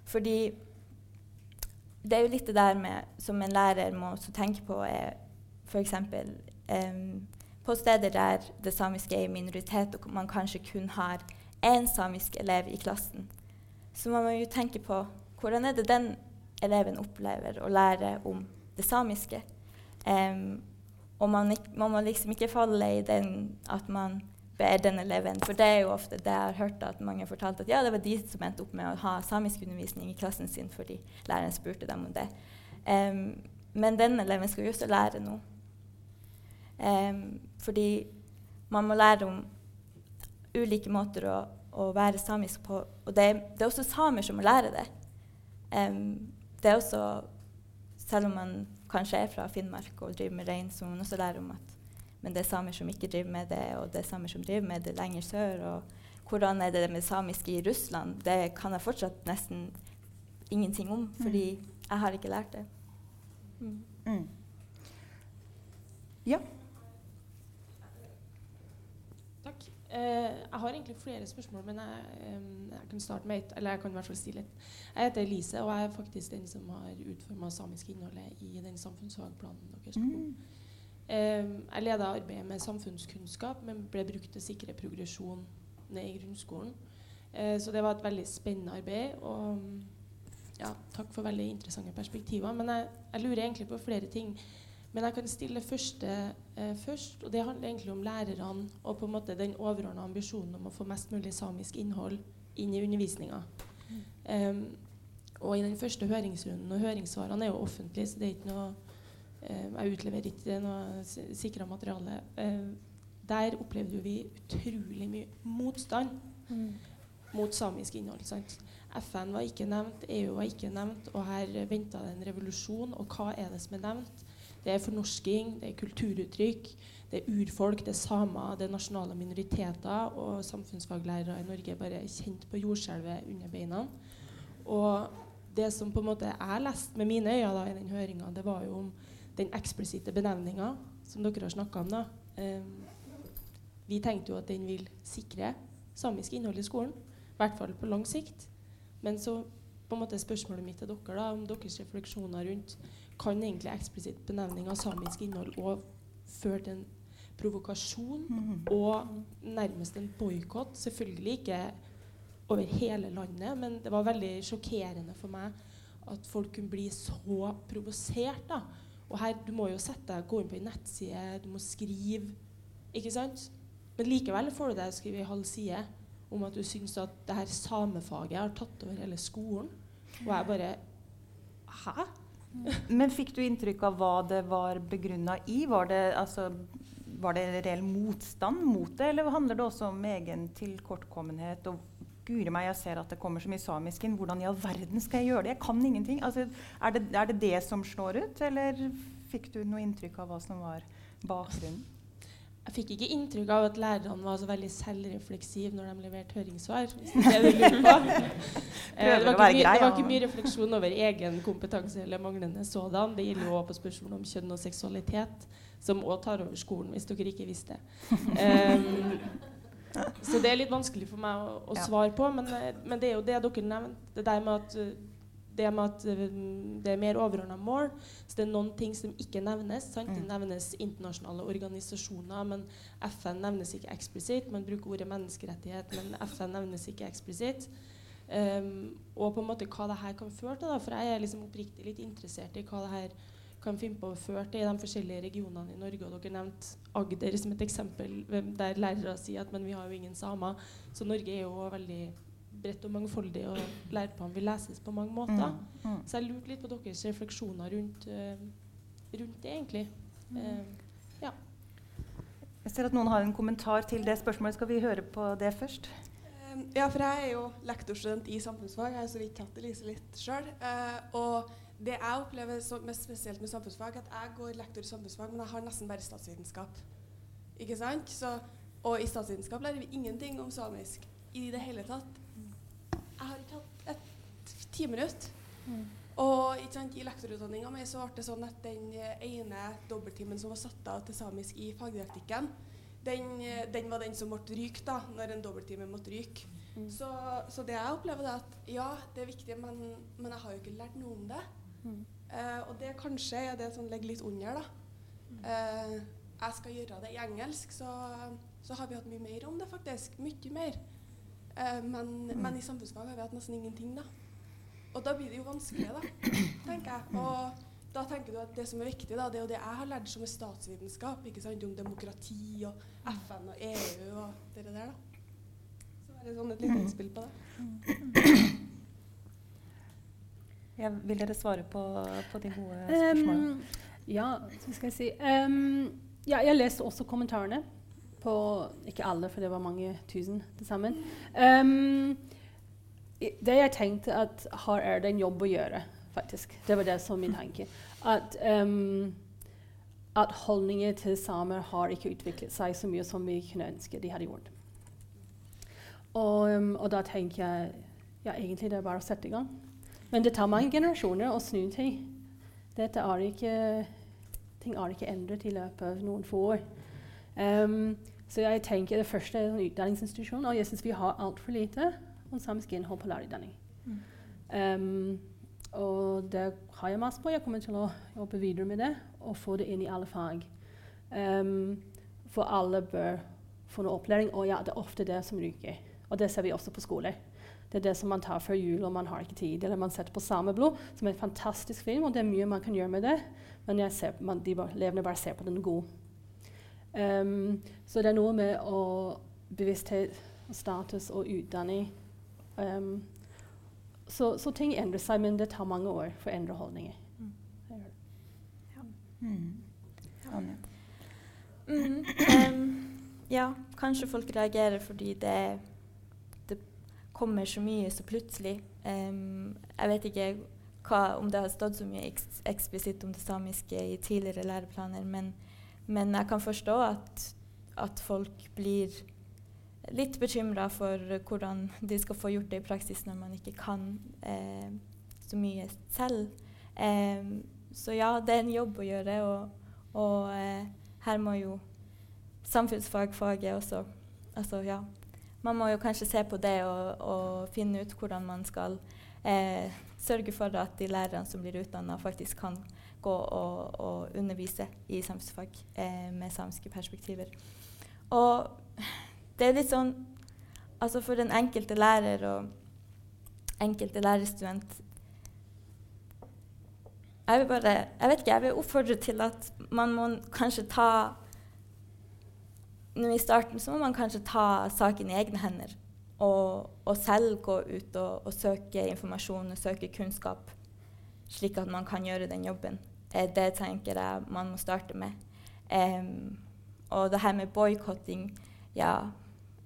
[SPEAKER 2] Fordi det er jo litt det der med, som en lærer må også tenke på, er f.eks. Um, på steder der det samiske er i minoritet, og man kanskje kun har én samisk elev i klassen, så må man jo tenke på hvordan er det den eleven opplever å lære om det samiske. Um, og man, man må liksom ikke falle i den at man ber den eleven, for det er jo ofte det jeg har hørt at mange fortalt at ja, det var de som endte opp med å ha samiskundervisning i klassen sin fordi læreren spurte dem om det. Um, men den eleven skal jo også lære noe. Um, fordi man må lære om ulike måter å, å være samisk på. Og det, er- det er også samer som må lære det. Um, det er også, selv om man kanskje er fra Finnmark og driver med rein, så må man også lære om at men det er samer som ikke driver med det, og det er samer som driver med det lenger sør. Og hvordan er det med samisk i Russland? Det kan jeg fortsatt nesten ingenting om, fordi jeg har ikke lært det. Mm.
[SPEAKER 1] Mm. Ja.
[SPEAKER 4] Takk. Eh, jeg har egentlig flere spørsmål, men jeg, em, jeg kan starte med et. Eller jeg kan i hvert fall stille et. Jeg heter Elise, og jeg er faktisk den som har utforma samisk innholdet i den samfunnsfagplanen deres.
[SPEAKER 1] Mm.
[SPEAKER 4] Em, jeg leda arbeidet med samfunnskunnskap, men ble brukt til å sikre progresjon ned i grunnskolen. Eh, så det var et veldig spennende arbeid. Og ja, takk for veldig interessante perspektiver. Men jeg, jeg lurer egentlig på flere ting. Men jeg kan stille det første eh, først. Og det handler egentlig om lærerne og på en måte den overordna ambisjonen om å få mest mulig samisk innhold inn i undervisninga. Em, og i den første høringsrunden, og høringssvarene er jo offentlige, så det er ikke noe Jeg utleverer ikke noe sikra materiale. Eh, der opplevde vi utrolig mye motstand mot samisk innhold. Sant? FN var ikke nevnt, EU var ikke nevnt, og her venta det en revolusjon. Og hva er det som er nevnt? Det er fornorsking, det er kulturuttrykk, det er urfolk, det er samer, det er nasjonale minoriteter. Og samfunnsfaglærere i Norge er bare kjent på jordskjelvet under beina. Og det som på en måte jeg leste med mine øyne da, i den høringa, det var jo om den eksplisitte benevninga som dere har snakka om. da. eh, vi tenkte jo at den vil sikre samisk innhold i skolen. I hvert fall på lang sikt. Men så på en måte spørsmålet mitt til dere da, om deres refleksjoner rundt kan egentlig eksplisitt benevning av samisk innhold òg føre til en provokasjon
[SPEAKER 1] Mm.
[SPEAKER 4] og nærmest en boikott. Selvfølgelig ikke over hele landet, men det var veldig sjokkerende for meg at folk kunne bli så provosert. da. Og her, Du må jo sette deg, gå inn på en nettside, du må skrive. Ikke sant? Men likevel får du deg å skrive en halv side om at du syns at det her samefaget har tatt over hele skolen. Og jeg bare Hæ?
[SPEAKER 1] Men fikk du inntrykk av hva det var begrunna i? Var det, altså, var det reell motstand mot det, eller handler det også om egen tilkortkommenhet? Og guri meg, jeg ser at det kommer så mye samisk inn. Hvordan i all verden skal jeg gjøre det? Jeg kan ingenting. Altså, er, det, er det det som slår ut, eller fikk du noe inntrykk av hva som var bakgrunnen?
[SPEAKER 4] jeg fikk ikke inntrykk av at lærerne var så veldig selvrefleksive når de leverte høringssvar. det det. (laughs) Eh, det, var mye, det var ikke mye refleksjon over egen kompetanse eller manglende sådan. Det gjelder også på spørsmål om kjønn og seksualitet, som òg tar over skolen, hvis dere ikke visste det. (laughs) Um, så det er litt vanskelig for meg å, å svare på, men, eh, men det er jo det dere nevnte. Det der med at eh, det med at eh, det er mer overordna mål. Så det er noen ting som ikke nevnes. Sant? Det
[SPEAKER 1] Mm.
[SPEAKER 4] nevnes internasjonale organisasjoner, men FN nevnes ikke eksplisitt. Man bruker ordet menneskerettighet, men FN nevnes ikke eksplisitt. Um, og på en måte hva det her kan føre til. Da, for jeg er liksom oppriktig litt interessert i hva det her kan finne på å føre til i de forskjellige regionene i Norge. Og dere nevnte Agder som et eksempel der lærere sier at men vi har jo ingen samer. Så Norge er jo veldig bredt og mangfoldig, og læreplanen vil leses på mange måter.
[SPEAKER 1] Mm, mm.
[SPEAKER 4] Så jeg lurte litt på deres refleksjoner rundt, eh, rundt det, egentlig. Eh,
[SPEAKER 1] Jeg ser at noen har en kommentar til det spørsmålet. Skal vi høre på det først?
[SPEAKER 5] Um, Ja, for jeg er jo lektorstudent i samfunnsfag. Jeg har så vidt tatt Elise litt sjøl. og det jeg opplever spesielt med samfunnsfag, at jeg går lektor i samfunnsfag, men jeg har nesten bare statsvitenskap. Ikke sant? Så, og i statsvitenskap lærer vi ingenting om samisk i det hele tatt. Jeg har ikke hatt et timinutt. Og ikke sant, i lektorutdanninga mi så ble det sånn at den eh, ene dobbelttimen som var satt av til samisk i fagdidaktikken, den, eh, den var den som måtte ryke da, når en dobbelttime måtte ryke.
[SPEAKER 3] Mm.
[SPEAKER 5] Så, så det jeg opplever, er at ja, det er viktig, men, men jeg har jo ikke lært noe om det.
[SPEAKER 3] Mm.
[SPEAKER 5] Og det kanskje er det som ligger litt under, da. Eh, jeg skal gjøre det i engelsk, så, så har vi hatt mye mer om det, faktisk. Mye mer. Eh, men, men i samfunnsfag har vi hatt nesten ingenting, da. Og da blir det jo vanskelig, da, tenker jeg. Og da tenker du at det som er viktig, da, det er jo det jeg har lært som er statsvitenskap. ikke sant, Om demokrati og FN og EU og det der, da. Så er det sånn et lite innspill på det.
[SPEAKER 1] Ja, vil dere svare på, på de gode spørsmålene?
[SPEAKER 3] Um, ja, så skal jeg si um, ja, Jeg leste også kommentarene på Ikke alle, for det var mange tusen til sammen. Um, det jeg tenkte at her er det en jobb å gjøre, faktisk. Det var det som min tanke. At, at holdninger til samer har ikke utviklet seg så mye som vi kunne ønske de hadde gjort. Og, og da tenker jeg ja, egentlig det er bare å sette i gang. Men det tar mange generasjoner å snu ting. Dette er ikke, ting er ikke endret i løpet av noen få år. Um, så jeg tenker det første er en utdanningsinstitusjon, og jeg syns vi har altfor lite om samisk innhold på lærerutdanning. Um, og det har jeg masse på. Jeg kommer til å jobbe videre med det og få det inn i alle fag. Um, for alle bør få noe opplæring, og ja, det er ofte det som ryker. Og det ser vi også på skoler. Det er det som man tar før jul og man har ikke tid. Eller man setter på Sameblod, som er en fantastisk film, og det er mye man kan gjøre med det. Men jeg ser, man, de bare, elevene bare ser på den gode. Um, så det er noe med å bevissthet, status og utdanning. Um, så, så ting endrer seg, men det tar mange år for å endre holdninger. Mm. Ja.
[SPEAKER 1] Mm. Ja.
[SPEAKER 2] Mm. Um, ja, kanskje folk reagerer fordi det, det kommer så mye så plutselig. Um, jeg vet ikke hva, om det har stått så mye eks eksplisitt om det samiske i tidligere læreplaner, men, men jeg kan forstå at, at folk blir litt bekymra for hvordan de skal få gjort det i praksis når man ikke kan eh, så mye selv. Em, så ja, det er en jobb å gjøre, og, og eh, her må jo samfunnsfagfaget også altså, ja. Man må jo kanskje se på det og, og finne ut hvordan man skal eh, sørge for at de lærerne som blir utdanna, faktisk kan gå og, og undervise i samfunnsfag eh, med samiske perspektiver. Og det er litt sånn Altså for den enkelte lærer og enkelte lærerstudent jeg vil bare Jeg vet ikke, jeg vil oppfordre til at man må kanskje ta I starten så må man kanskje ta saken i egne hender. Og, og selv gå ut og, og søke informasjon og søke kunnskap, slik at man kan gjøre den jobben. Eh, det tenker jeg man må starte med. Um, og det her med boikotting Ja,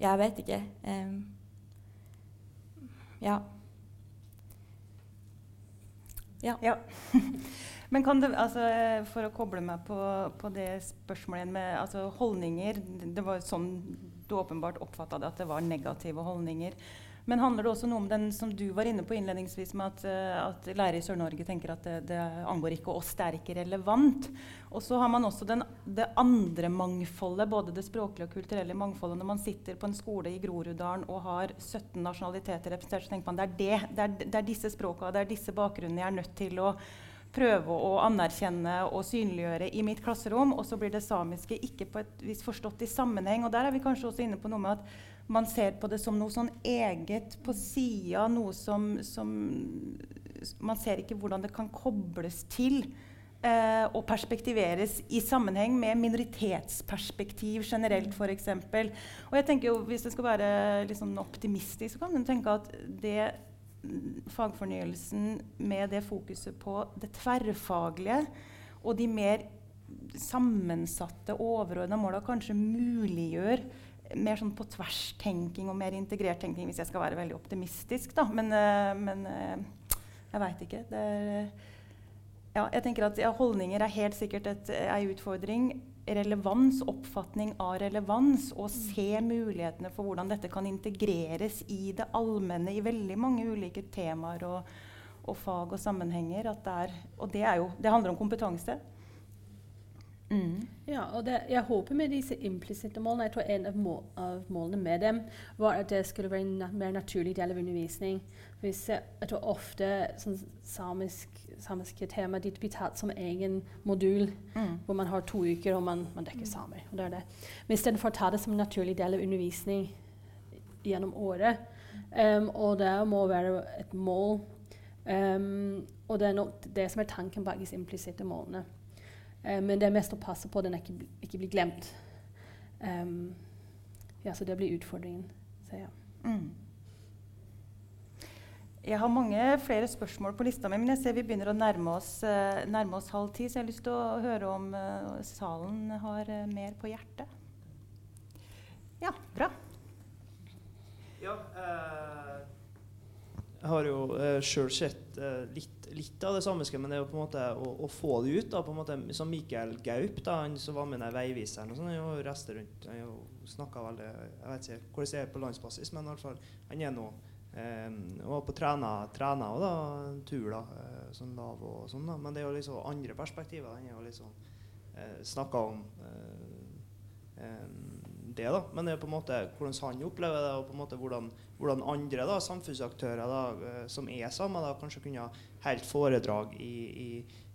[SPEAKER 2] jeg vet ikke. Um, ja. Ja.
[SPEAKER 1] Ja. (laughs) Men kan det, altså, eh, for å koble meg på, på det spørsmålet med altså, holdninger det, var sånn du åpenbart oppfatta det, at det var negative holdninger. Men handler det også noe om den som du var inne på innledningsvis, med at, uh, at lærere i Sør-Norge tenker at det, det, angår ikke oss, det er ikke relevant. Og så har man også den, det andre mangfoldet, både det språklige og kulturelle mangfoldet. Når man sitter på en skole i Groruddalen og har 17 nasjonaliteter representert, så tenker man det det, det er, det er disse språka, det er disse bakgrunnene jeg er nødt til å prøve å anerkjenne og synliggjøre i mitt klasserom. Og så blir det samiske ikke på et vis forstått i sammenheng. Og der er vi kanskje også inne på noe med at man ser på det som noe sånn eget på sida, noe som, som, Man ser ikke hvordan det kan kobles til eh, og perspektiveres i sammenheng med minoritetsperspektiv generelt, f.eks. Og jeg tenker jo, hvis det skal være liksom optimistisk, så kan man tenke at det fagfornyelsen med det fokuset på det tverrfaglige og de mer sammensatte, overordna måla kanskje muliggjør mer sånn på tvers-tenking og mer integrert tenking, hvis jeg skal være veldig optimistisk. Da. Men, uh, men uh, jeg veit ikke. Er, ja, jeg tenker at ja, Holdninger er helt sikkert en utfordring. Relevans, oppfatning av relevans, og se mulighetene for hvordan dette kan integreres i det allmenne i veldig mange ulike temaer og, og fag og sammenhenger. Det er, og det, jo, det handler om kompetanse.
[SPEAKER 3] Mm. Ja, og det, jeg håper med disse implisitte målene Jeg tror en av, mål, av, målene med dem var at det skulle være en mer naturlig del av undervisning. Hvis jeg, jeg tror ofte sånn samisk, samiske tema de blir tatt som egen modul, mm. hvor man har to uker og man, man dekker mm. samer. Og det er det. Men istedenfor å ta det som en naturlig del av undervisning gjennom året, um, og det må være et mål um, Og det er nok det som er tanken bak disse implisitte målene. Um, men det er mest å passe på at den ikke, ikke blir glemt. Um, ja, så det blir utfordringen. Så, ja. mm.
[SPEAKER 1] Jeg har mange flere spørsmål på lista mi, men jeg ser vi begynner å nærme oss, uh, nærme oss halv ti, så jeg har lyst til å høre om uh, salen har uh, mer på hjertet. Ja, bra.
[SPEAKER 6] Ja, jeg har jo eh, sjøl sett eh, litt, litt, av det samiske, men det er jo på en måte å, å få det ut. da, på en måte, Som Mikael Gaup, da, han som var med den veiviseren, og sånn, han jo reiste rundt han jo snakka veldig Jeg vet ikke hvordan det er på landsbasis, men i alle fall, han er nå um, var på trena, trena og da, tur, uh, sånn lav og sånn. da, Men det er jo liksom andre perspektiver. Den er jo liksom uh, snakka om um, det, da. Men det er på en måte hvordan han opplever det, og på en måte hvordan, hvordan andre da, samfunnsaktører da, uh, som er sammen, da, kanskje kunne ha helt foredrag i, i,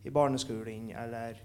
[SPEAKER 6] i barneskolen eller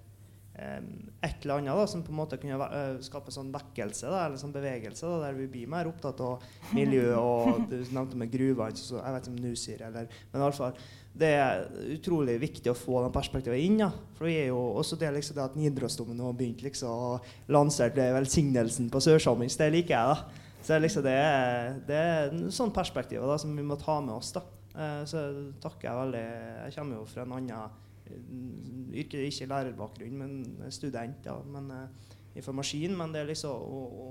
[SPEAKER 6] et eller annet da, som på en måte kunne skape sånn vekkelse da, eller sånn bevegelse, da, der vi blir mer opptatt av miljø og (laughs) Du nevnte med gruver, så jeg vet ikke om Nusir eller Men i alle fall det er utrolig viktig å få den perspektivet inn. Ja. For vi er jo også det, liksom, det at Nidarosdomen har begynt liksom, å lansere velsignelsen på sørsamisk. Det liker jeg. da. Så liksom, det, er, det er en sånn perspektiv da, som vi må ta med oss. da. Eh, så takker jeg veldig. Jeg kommer jo fra en annen eh, yrke, ikke lærerbakgrunn, men student. Ja, men, uh, fra maskin. Men det er liksom å, å,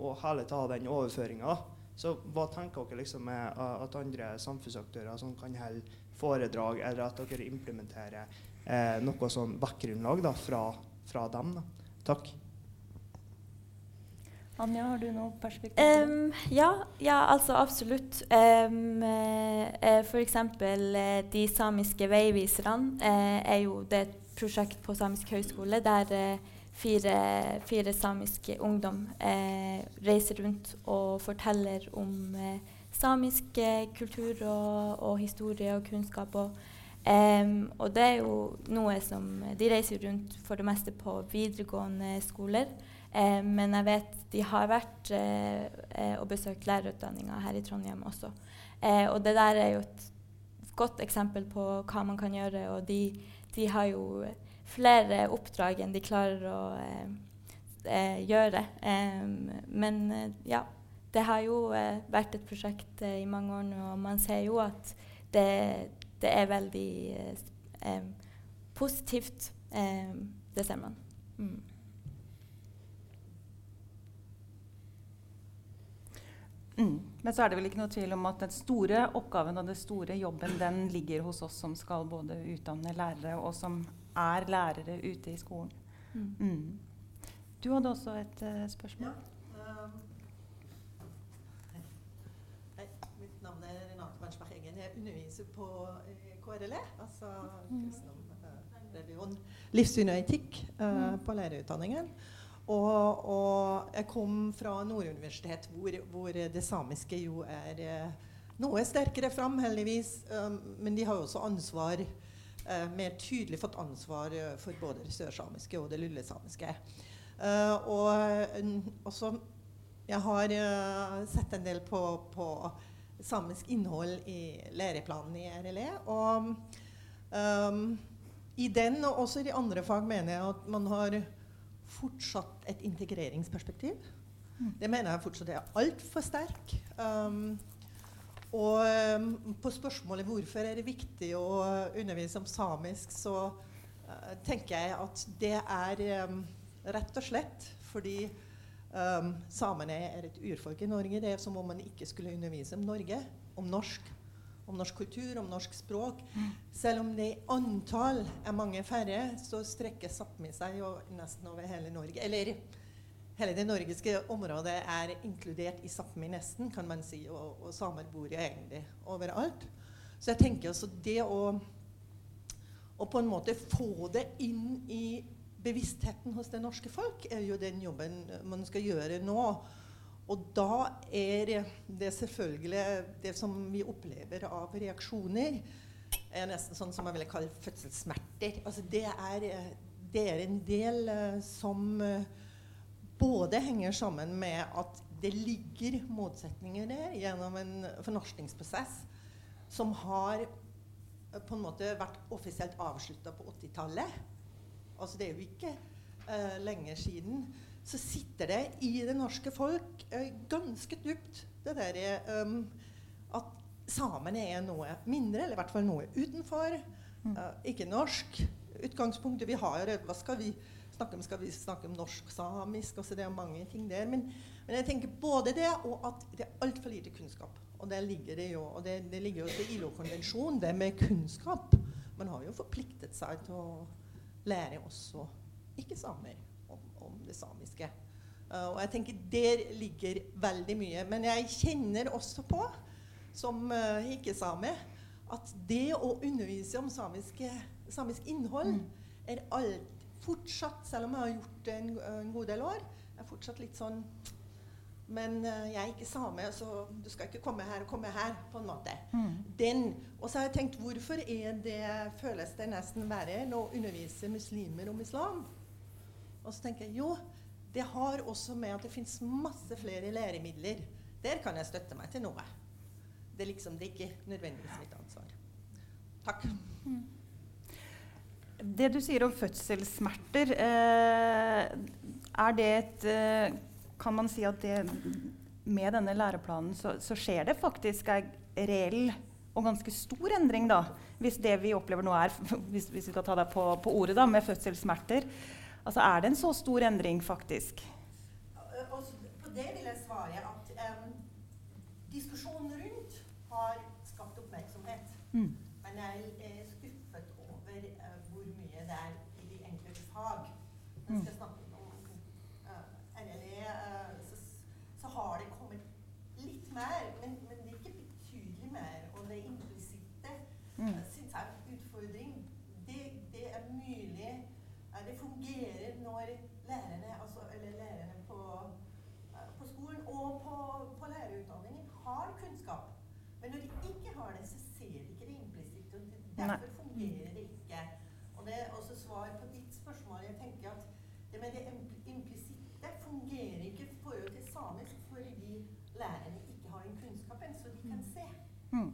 [SPEAKER 6] å hele ta den overføringa. Så hva tenker dere liksom med at andre samfunnsaktører som kan holde foredrag, eller at dere implementerer eh, noe sånn backgrunnlag fra, fra, dem. Da. Takk.
[SPEAKER 1] Anja, har du noe perspektiv?
[SPEAKER 2] Um, ja, ja, altså absolutt. Um, uh, F.eks. Uh, de samiske veiviserne uh, er jo det et prosjekt på Samisk høgskole der uh, fire, fire, samiske ungdom reiser rundt og forteller om samisk eh, kultur og, og, historie og kunnskap. Og, um, og, det er jo noe som De reiser rundt for det meste på videregående skoler. Um, men jeg vet de har vært eh, og besøkt lærerutdanninga her i Trondheim også. Eh, og det der er jo et godt eksempel på hva man kan gjøre. Og de, de har jo flere oppdrag enn de klarer å uh, gjøre. Um, men ja det har jo eh, vært et prosjekt eh, i mange år nå, og man ser jo at det, det er veldig eh, eh positivt. Eh, det ser man. Mm.
[SPEAKER 1] Men så er det vel ikke noe tvil om at den store oppgaven og den store jobben den ligger hos oss som skal både utdanne lærere, og som er lærere ute i skolen.
[SPEAKER 7] Mm.
[SPEAKER 1] Mm. Du hadde også et uh, spørsmål?
[SPEAKER 7] Ja. Um, hei, mitt navn er Renate Bernsberg Eggen. Jeg underviser på eh, KRLE, altså kristendom, eh, religion, livssyn og etikk uh, på lærerutdanningen. Og, og jeg kom fra Nord universitet, hvor, hvor det samiske jo er eh, noe sterkere fram, heldigvis. Um, men de har jo også ansvar, eh, mer tydelig fått ansvar eh, for både det sørsamiske og det lulesamiske. Uh, og også Jeg har sett en del på, på, samisk innhold i læreplanen i RLE. Og um, i den og også i de andre fag mener jeg at man har fortsatt et integreringsperspektiv.
[SPEAKER 1] Mm.
[SPEAKER 7] Det mener jeg fortsatt er altfor sterk. Um, og um, på spørsmålet hvorfor er det viktig å undervise om samisk, så tenker jeg at det er um, Rett og slett fordi um, samene er et urfolk i Norge. Det er som om man ikke skulle undervise om Norge, om norsk, om norsk kultur, om norsk språk. Selv om det i antall er mange færre, så strekker Sápmi seg jo nesten over hele Norge. Eller hele det norgeske området er inkludert i Sápmi nesten, kan man si. Og, og samer bor jo egentlig overalt. Så jeg tenker også det å, å på en måte få det inn i bevisstheten hos det norske folk er jo den jobben man skal gjøre nå. Og da er det selvfølgelig det som vi opplever av reaksjoner, er nesten sånn som man ville kalle fødselssmerter. Altså det, er, det er en del uh, som uh, både henger sammen med at det ligger motsetninger der gjennom en fornorskningsprosess som har uh, på en måte vært offisielt avslutta på 80-tallet altså det er jo ikke uh, lenge siden, så sitter det i det norske folk uh, ganske dypt det derre um, at samene er noe mindre, eller i hvert fall noe utenfor. Uh, ikke norsk. Utgangspunktet vi har Hva skal vi snakke om? Skal vi snakke om norsk-samisk? Altså det er mange ting der. Men, men, jeg tenker både det og at det er altfor lite kunnskap. Og der ligger det jo og det, det ligger jo til ILO-konvensjonen, det med kunnskap. Man har jo forpliktet seg til å lære også ikke-samer det samiske. Uh, og jeg tenker Der ligger veldig mye. Men jeg kjenner også på, som uh, ikke-same, at det å undervise om samiske, samisk innhold mm. er alt fortsatt, selv om jeg har gjort det en, en god del år, er fortsatt litt sånn men uh, jeg er ikke same, så du skal ikke komme her og komme her. på en måte. Mm. Den, Og så har jeg tenkt hvorfor er det, føles det nesten verre å undervise muslimer om islam? Og så tenker jeg jo, det har også med at det fins masse flere læremidler. Der kan jeg støtte meg til noe. Det er liksom det er ikke nødvendigvis mitt ansvar. Takk. Mm.
[SPEAKER 1] Det du sier om fødselssmerter, eh, er det et eh, kan man si at det, med denne læreplanen så, så skjer det faktisk en reell og ganske stor endring, da. Hvis det vi opplever nå er (laughs) Hvis, hvis vi skal ta deg på, på, ordet, da, med fødselssmerter. Altså er det en så stor endring, faktisk?
[SPEAKER 7] Også på det vil jeg svare at um, diskusjonen rundt har skapt oppmerksomhet. Mm. Men jeg er skuffet over uh, hvor mye det er i de enkelte fag. Man skal snakke har det kommet litt mer, men, men, det er ikke betydelig mer. Og det implisitte mm. syns jeg er en utfordring. Det, det, er mulig Det fungerer når lærerne, altså, eller lærerne på, på skolen og på, på, lærerutdanningen har kunnskap. Men når de ikke har det, så ser de ikke det implisitte. og Derfor fungerer det ikke. Og det er også svar på ditt spørsmål. Jeg tenker at det med det implisitte fungerer ikke i forhold til samisk fordi lærerne ikke har den kunnskapen, så de kan se. Mm.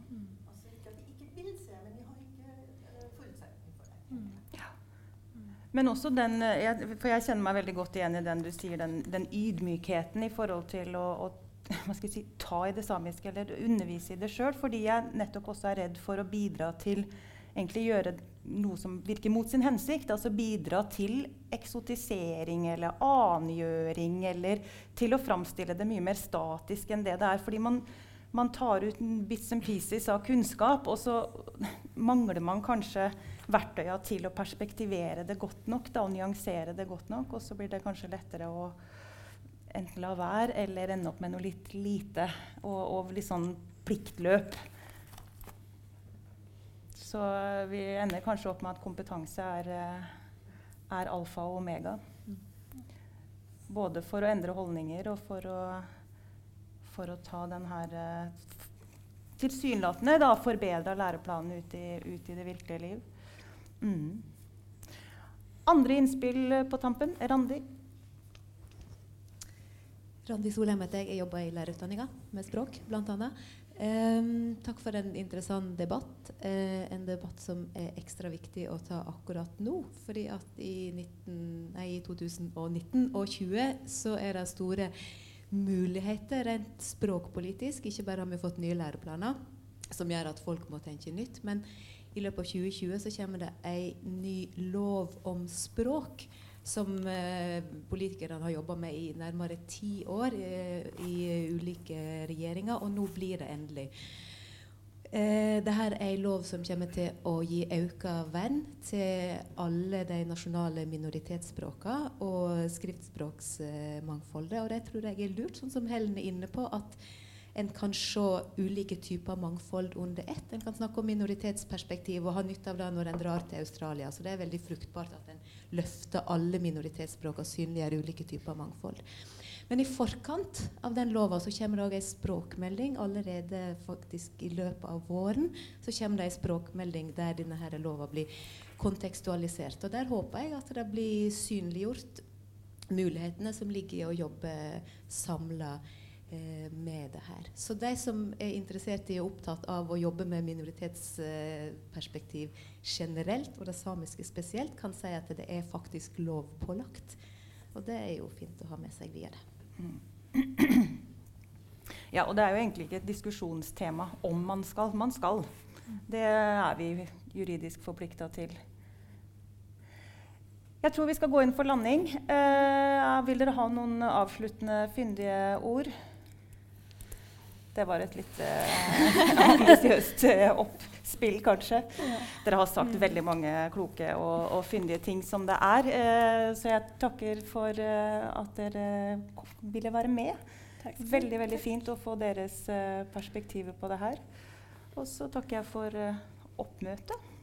[SPEAKER 7] Altså ikke at de ikke vil se, men de har ikke uh, forutsetning for det. Mm. Ja.
[SPEAKER 1] Men også den, eh, jeg, for jeg kjenner meg veldig godt igjen i den du sier, den, den ydmykheten i forhold til å, å (laughs) si, ta i det samiske eller undervise i det sjøl, fordi jeg nettopp også er redd for å bidra til egentlig gjøre noe som virker mot sin hensikt. Altså bidra til eksotisering eller annengjøring, eller til å framstille det mye mer statisk enn det det er. Fordi man, man tar ut bits and pieces av kunnskap, og så (laughs) mangler man kanskje verktøya til å perspektivere det godt nok da, og nyansere det godt nok. Og så blir det kanskje lettere å enten la være eller ende opp med noe litt lite og, og litt sånn pliktløp. Så vi ender kanskje opp med at kompetanse er, eh, er alfa og omega. Både for å endre holdninger og for å, for å ta den her eh, tilsynelatende forbedra læreplanen ut i, ut i, det virkelige liv. Mm. Andre innspill på tampen? Randi?
[SPEAKER 8] Randi Solheim heter jeg. Jeg jobber i lærerutdanninga med språk, bl.a. Um, takk for en interessant debatt. Uh, en debatt som er ekstra viktig å ta akkurat nå. fordi at i, 19, nei, 2019 og 2020 så er det store muligheter rent språkpolitisk. Ikke bare har vi fått nye læreplaner som gjør at folk må tenke nytt, men i løpet av 2020 så kommer det ei ny lov om språk som eh, politikerne har jobba med i nærmere ti år eh, i ulike regjeringer, og nå blir det endelig. Eh, Dette er en lov som kommer til å gi økt vern til alle de nasjonale minoritetsspråkene og skriftspråksmangfoldet. Og det tror jeg er lurt, sånn som Helen er inne på, at en kan se ulike typer mangfold under ett. En kan snakke om minoritetsperspektiv og ha nytte av det når en drar til Australia. Så det er veldig fruktbart at en løfter alle minoritetsspråk og synliggjør ulike typer mangfold. Men i forkant av den lova kommer det òg ei språkmelding. Allerede faktisk i løpet av våren så kommer det ei språkmelding der denne her lova blir kontekstualisert. Og der håper jeg at det blir synliggjort mulighetene som ligger i å jobbe samla med det her. Så de som er interessert i og opptatt av å jobbe med minoritetsperspektiv eh, generelt, og det samiske spesielt, kan si at det er faktisk lovpålagt. Og det er jo fint å ha med seg videre.
[SPEAKER 1] Mm. (clears throat) Ja, og det er jo egentlig ikke et diskusjonstema om man skal. Man skal. Det er vi juridisk forplikta til. Jeg tror vi skal gå inn for landing. Eh, vil dere ha noen avsluttende fyndige ord? Det var et litt uh, (laughs) ambisiøst uh, oppspill, kanskje. Dere har sagt mm. veldig mange kloke og, og, fyndige ting som det er. Uh, så jeg takker for at dere ville være med. Veldig veldig fint å få deres perspektiver på det her. Og så takker jeg for oppmøtet.